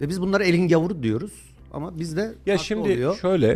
Ve biz bunlara elin gavuru diyoruz. Ama bizde Ya şimdi oluyor. şöyle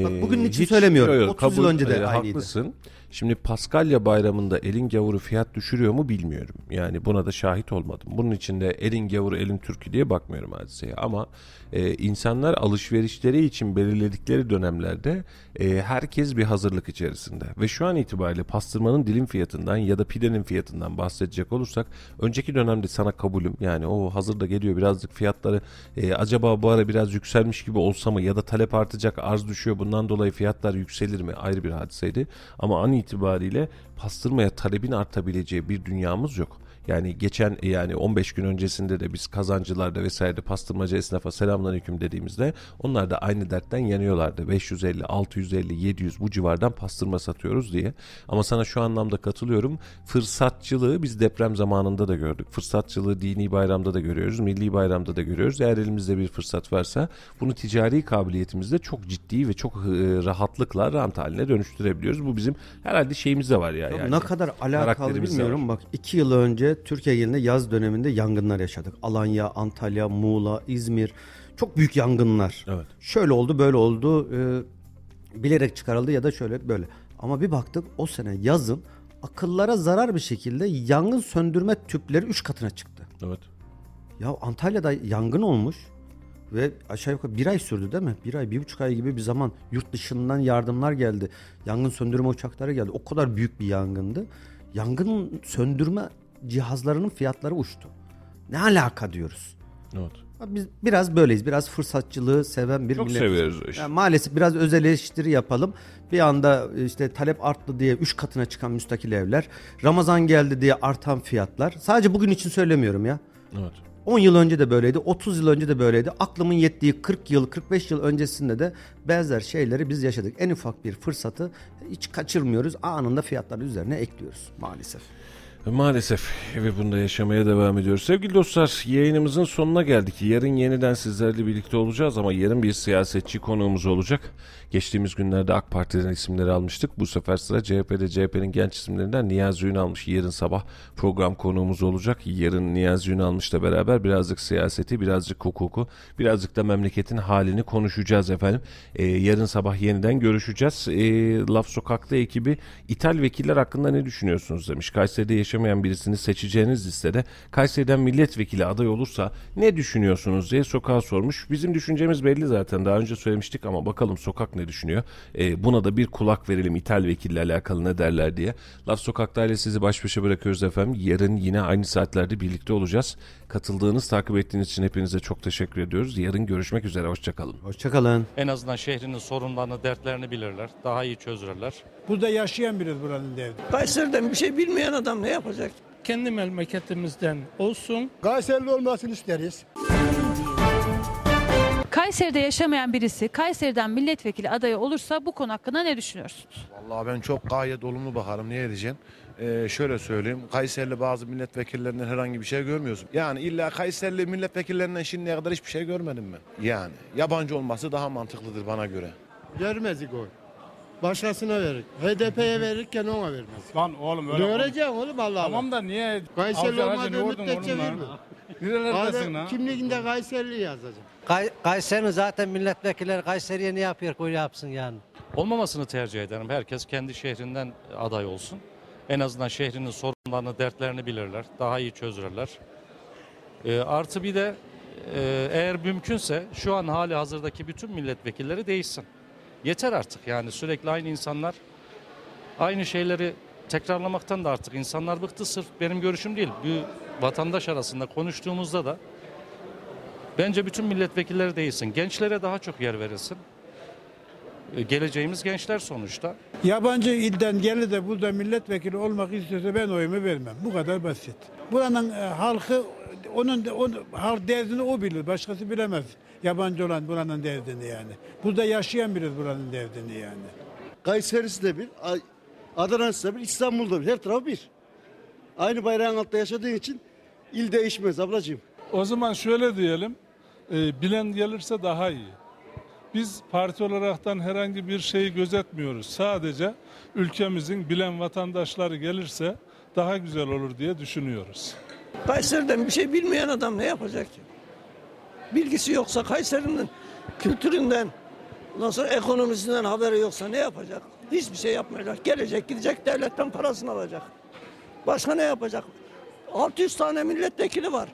e, Bak bugün için söylemiyorum. 30 yıl önce de aynıydı. haklısın. Şimdi Paskalya bayramında elin gavuru fiyat düşürüyor mu bilmiyorum. Yani buna da şahit olmadım. Bunun için de elin gavuru elin türkü diye bakmıyorum hadiseye. Ama e, insanlar alışverişleri için belirledikleri dönemlerde e, herkes bir hazırlık içerisinde. Ve şu an itibariyle pastırmanın dilim fiyatından ya da pidenin fiyatından bahsedecek olursak önceki dönemde sana kabulüm. Yani o hazırda geliyor birazcık fiyatları e, acaba bu ara biraz yükselmiş gibi olsa mı ya da talep artacak arz düşüyor bundan dolayı fiyatlar yükselir mi ayrı bir hadiseydi. Ama an itibariyle pastırmaya talebin artabileceği bir dünyamız yok. Yani geçen yani 15 gün öncesinde de biz kazancılarda vesaire pastırmacı esnafa selamünaleyküm dediğimizde onlar da aynı dertten yanıyorlardı. 550, 650, 700 bu civardan pastırma satıyoruz diye. Ama sana şu anlamda katılıyorum. Fırsatçılığı biz deprem zamanında da gördük. Fırsatçılığı dini bayramda da görüyoruz, milli bayramda da görüyoruz. Eğer elimizde bir fırsat varsa bunu ticari kabiliyetimizde çok ciddi ve çok e, rahatlıkla rant haline dönüştürebiliyoruz. Bu bizim herhalde şeyimizde var ya. Ya yani. ne kadar alakalı bilmiyorum. Bak iki yıl önce Türkiye genelinde yaz döneminde yangınlar yaşadık. Alanya, Antalya, Muğla, İzmir. Çok büyük yangınlar. Evet. Şöyle oldu böyle oldu. e, bilerek çıkarıldı ya da şöyle böyle. Ama bir baktık o sene yazın akıllara zarar bir şekilde yangın söndürme tüpleri 3 katına çıktı. Evet. Ya Antalya'da yangın olmuş ve aşağı yukarı bir ay sürdü değil mi? Bir ay, bir buçuk ay gibi bir zaman yurt dışından yardımlar geldi. Yangın söndürme uçakları geldi. O kadar büyük bir yangındı. Yangın söndürme cihazlarının fiyatları uçtu. Ne alaka diyoruz? Evet. Biz biraz böyleyiz. Biraz fırsatçılığı seven bir Çok millet. seviyoruz o işi. Yani maalesef biraz özel eleştiri yapalım. Bir anda işte talep arttı diye 3 katına çıkan müstakil evler. Ramazan geldi diye artan fiyatlar. Sadece bugün için söylemiyorum ya. Evet. 10 yıl önce de böyleydi, 30 yıl önce de böyleydi. Aklımın yettiği 40 yıl, 45 yıl öncesinde de benzer şeyleri biz yaşadık. En ufak bir fırsatı hiç kaçırmıyoruz. Anında fiyatların üzerine ekliyoruz maalesef. Maalesef ve bunda yaşamaya devam ediyoruz. Sevgili dostlar yayınımızın sonuna geldik. Yarın yeniden sizlerle birlikte olacağız ama yarın bir siyasetçi konuğumuz olacak. Geçtiğimiz günlerde AK Parti'den isimleri almıştık. Bu sefer sıra CHP'de CHP'nin genç isimlerinden Niyazi Ünalmış. Yarın sabah program konuğumuz olacak. Yarın Niyazi Ünalmış'la beraber birazcık siyaseti, birazcık hukuku, birazcık da memleketin halini konuşacağız efendim. Ee, yarın sabah yeniden görüşeceğiz. Ee, Laf Sokak'ta ekibi İthal vekiller hakkında ne düşünüyorsunuz demiş. Kayseri'de yaşamayan birisini seçeceğiniz listede Kayseri'den milletvekili aday olursa ne düşünüyorsunuz diye sokağa sormuş. Bizim düşüncemiz belli zaten daha önce söylemiştik ama bakalım sokak ne düşünüyor. Ee, buna da bir kulak verelim İthal vekille alakalı ne derler diye. Laf Sokak'ta ile sizi baş başa bırakıyoruz efendim. Yarın yine aynı saatlerde birlikte olacağız. Katıldığınız, takip ettiğiniz için hepinize çok teşekkür ediyoruz. Yarın görüşmek üzere. Hoşçakalın. Hoşçakalın. En azından şehrinin sorunlarını, dertlerini bilirler. Daha iyi çözürler. Burada yaşayan biriz buranın derdi. Kayseri'den bir şey bilmeyen adam ne yapacak? kendi memleketimizden olsun. Kayseri'li olmasını isteriz. Kayseri'de yaşamayan birisi Kayseri'den milletvekili adayı olursa bu konu hakkında ne düşünüyorsunuz? Vallahi ben çok gayet olumlu bakarım. Niye diyeceğim? Ee, şöyle söyleyeyim. Kayserili bazı milletvekillerinden herhangi bir şey görmüyorsun. Yani illa Kayserili milletvekillerinden şimdiye kadar hiçbir şey görmedim ben. Yani yabancı olması daha mantıklıdır bana göre. Vermezdik oy. Başkasına verir. HDP'ye verirken ona vermez. Lan oğlum öyle. Vereceksin oğlum Allah'a. Tamam da niye? Kayseri olmadığı müddetçe verme. Nerelerdesin lan? kimliğinde Kayserili yazacak. Kay Kayseri'nin zaten milletvekilleri Kayseri'ye ne yapıyor koy yapsın yani. Olmamasını tercih ederim. Herkes kendi şehrinden aday olsun. En azından şehrinin sorunlarını, dertlerini bilirler. Daha iyi çözürler. Ee, artı bir de e, eğer mümkünse şu an hali hazırdaki bütün milletvekilleri değişsin. Yeter artık yani sürekli aynı insanlar aynı şeyleri tekrarlamaktan da artık insanlar bıktı sırf benim görüşüm değil. Bir vatandaş arasında konuştuğumuzda da bence bütün milletvekilleri değilsin. Gençlere daha çok yer verilsin. Ee, Geleceğimiz gençler sonuçta. Yabancı ilden gelir de burada milletvekili olmak istiyorsa ben oyumu vermem. Bu kadar basit. Buranın e, halkı onun, onun halk derdini o bilir. Başkası bilemez. Yabancı olan buranın derdini yani. Burada yaşayan biriz buranın derdini yani. Kayseri'si de bir, Adana'sı da bir, İstanbul'da bir. Her taraf bir. Aynı bayrağın altında yaşadığın için il değişmez ablacığım. O zaman şöyle diyelim, e, bilen gelirse daha iyi. Biz parti olaraktan herhangi bir şeyi gözetmiyoruz. Sadece ülkemizin bilen vatandaşları gelirse daha güzel olur diye düşünüyoruz. Kayseri'den bir şey bilmeyen adam ne yapacak ki? Bilgisi yoksa Kayseri'nin kültüründen, ondan sonra ekonomisinden haberi yoksa ne yapacak? Hiçbir şey yapmayacak. Gelecek gidecek devletten parasını alacak. Başka ne yapacak? 600 tane milletvekili var.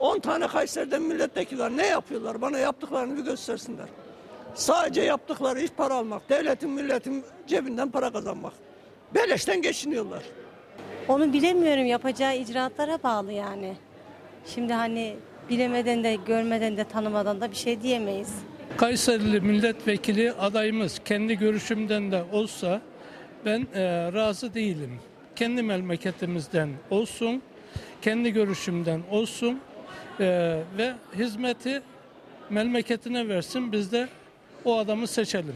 10 tane Kayseri'den milletvekili var. Ne yapıyorlar? Bana yaptıklarını bir göstersinler. Sadece yaptıkları iş para almak. Devletin milletin cebinden para kazanmak. Beleşten geçiniyorlar. Onu bilemiyorum yapacağı icraatlara bağlı yani. Şimdi hani bilemeden de görmeden de tanımadan da bir şey diyemeyiz. Kayserili milletvekili adayımız kendi görüşümden de olsa ben e, razı değilim. Kendi memleketimizden olsun, kendi görüşümden olsun e, ve hizmeti memleketine versin biz de o adamı seçelim.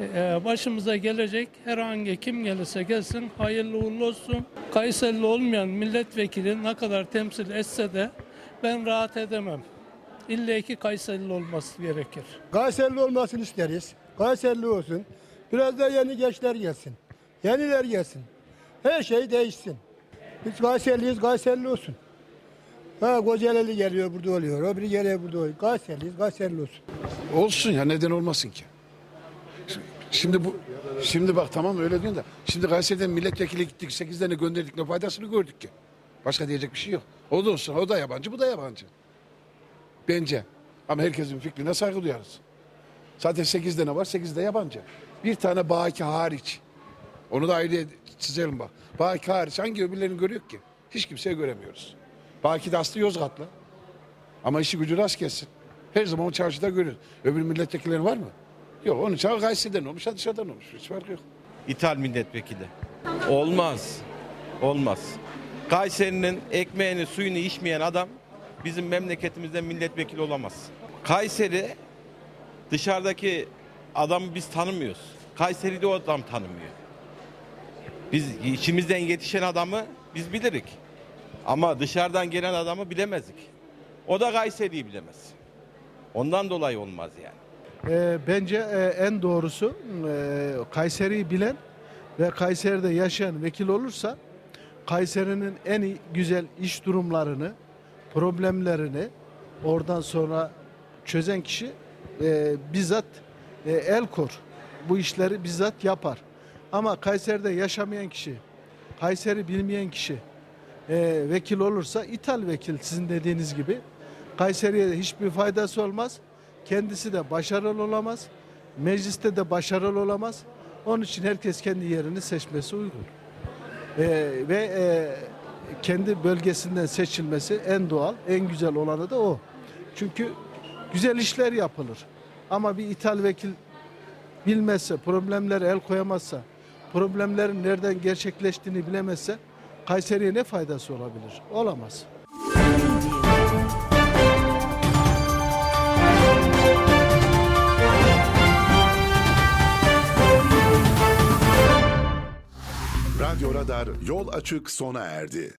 E, başımıza gelecek herhangi kim gelirse gelsin hayırlı uğurlu olsun. Kayserili olmayan milletvekili ne kadar temsil etse de ben rahat edemem. İlle ki Kayserili olması gerekir. Kayserili olmasını isteriz. Kayserili olsun. Biraz da yeni gençler gelsin. Yeniler gelsin. Her şey değişsin. Biz Kayseriliyiz, Kayserili olsun. Ha Kocaeli geliyor burada oluyor. Biri geliyor burada oluyor. Kayseri'liyiz, Kayserili olsun. Olsun ya neden olmasın ki? Şimdi bu şimdi bak tamam öyle diyorsun da şimdi Kayseri'den milletvekili gittik 8 tane gönderdik ne faydasını gördük ki. Başka diyecek bir şey yok. O da olsun o da yabancı bu da yabancı. Bence. Ama herkesin fikrine saygı duyarız. Zaten 8 tane var 8 de yabancı. Bir tane Baki hariç. Onu da ayrı çizelim bak. Baki hariç hangi öbürlerini görüyor ki? Hiç kimseye göremiyoruz. Baki de aslı Yozgatlı. Ama işi gücü rast gelsin. Her zaman o çarşıda görür. Öbür milletvekilleri var mı? Yok onun çağı Kayseri'den olmuş, dışarıdan olmuş. Hiç farkı yok. İthal milletvekili. Olmaz. Olmaz. Kayseri'nin ekmeğini suyunu içmeyen adam bizim memleketimizde milletvekili olamaz. Kayseri dışarıdaki adamı biz tanımıyoruz. Kayseri'de o adam tanımıyor. Biz içimizden yetişen adamı biz bilirik. Ama dışarıdan gelen adamı bilemezdik. O da Kayseri'yi bilemez. Ondan dolayı olmaz yani. Ee, bence e, en doğrusu e, Kayseri'yi bilen ve Kayseri'de yaşayan vekil olursa Kayseri'nin en iyi, güzel iş durumlarını, problemlerini oradan sonra çözen kişi e, bizzat e, el kor. Bu işleri bizzat yapar. Ama Kayseri'de yaşamayan kişi, Kayseri bilmeyen kişi e, vekil olursa ithal vekil sizin dediğiniz gibi Kayseri'ye hiçbir faydası olmaz. Kendisi de başarılı olamaz. Mecliste de başarılı olamaz. Onun için herkes kendi yerini seçmesi uygun. Ee, ve e, kendi bölgesinden seçilmesi en doğal, en güzel olanı da o. Çünkü güzel işler yapılır. Ama bir ithal vekil bilmezse, problemlere el koyamazsa, problemlerin nereden gerçekleştiğini bilemezse Kayseri'ye ne faydası olabilir? Olamaz. Radyo Radar yol açık sona erdi.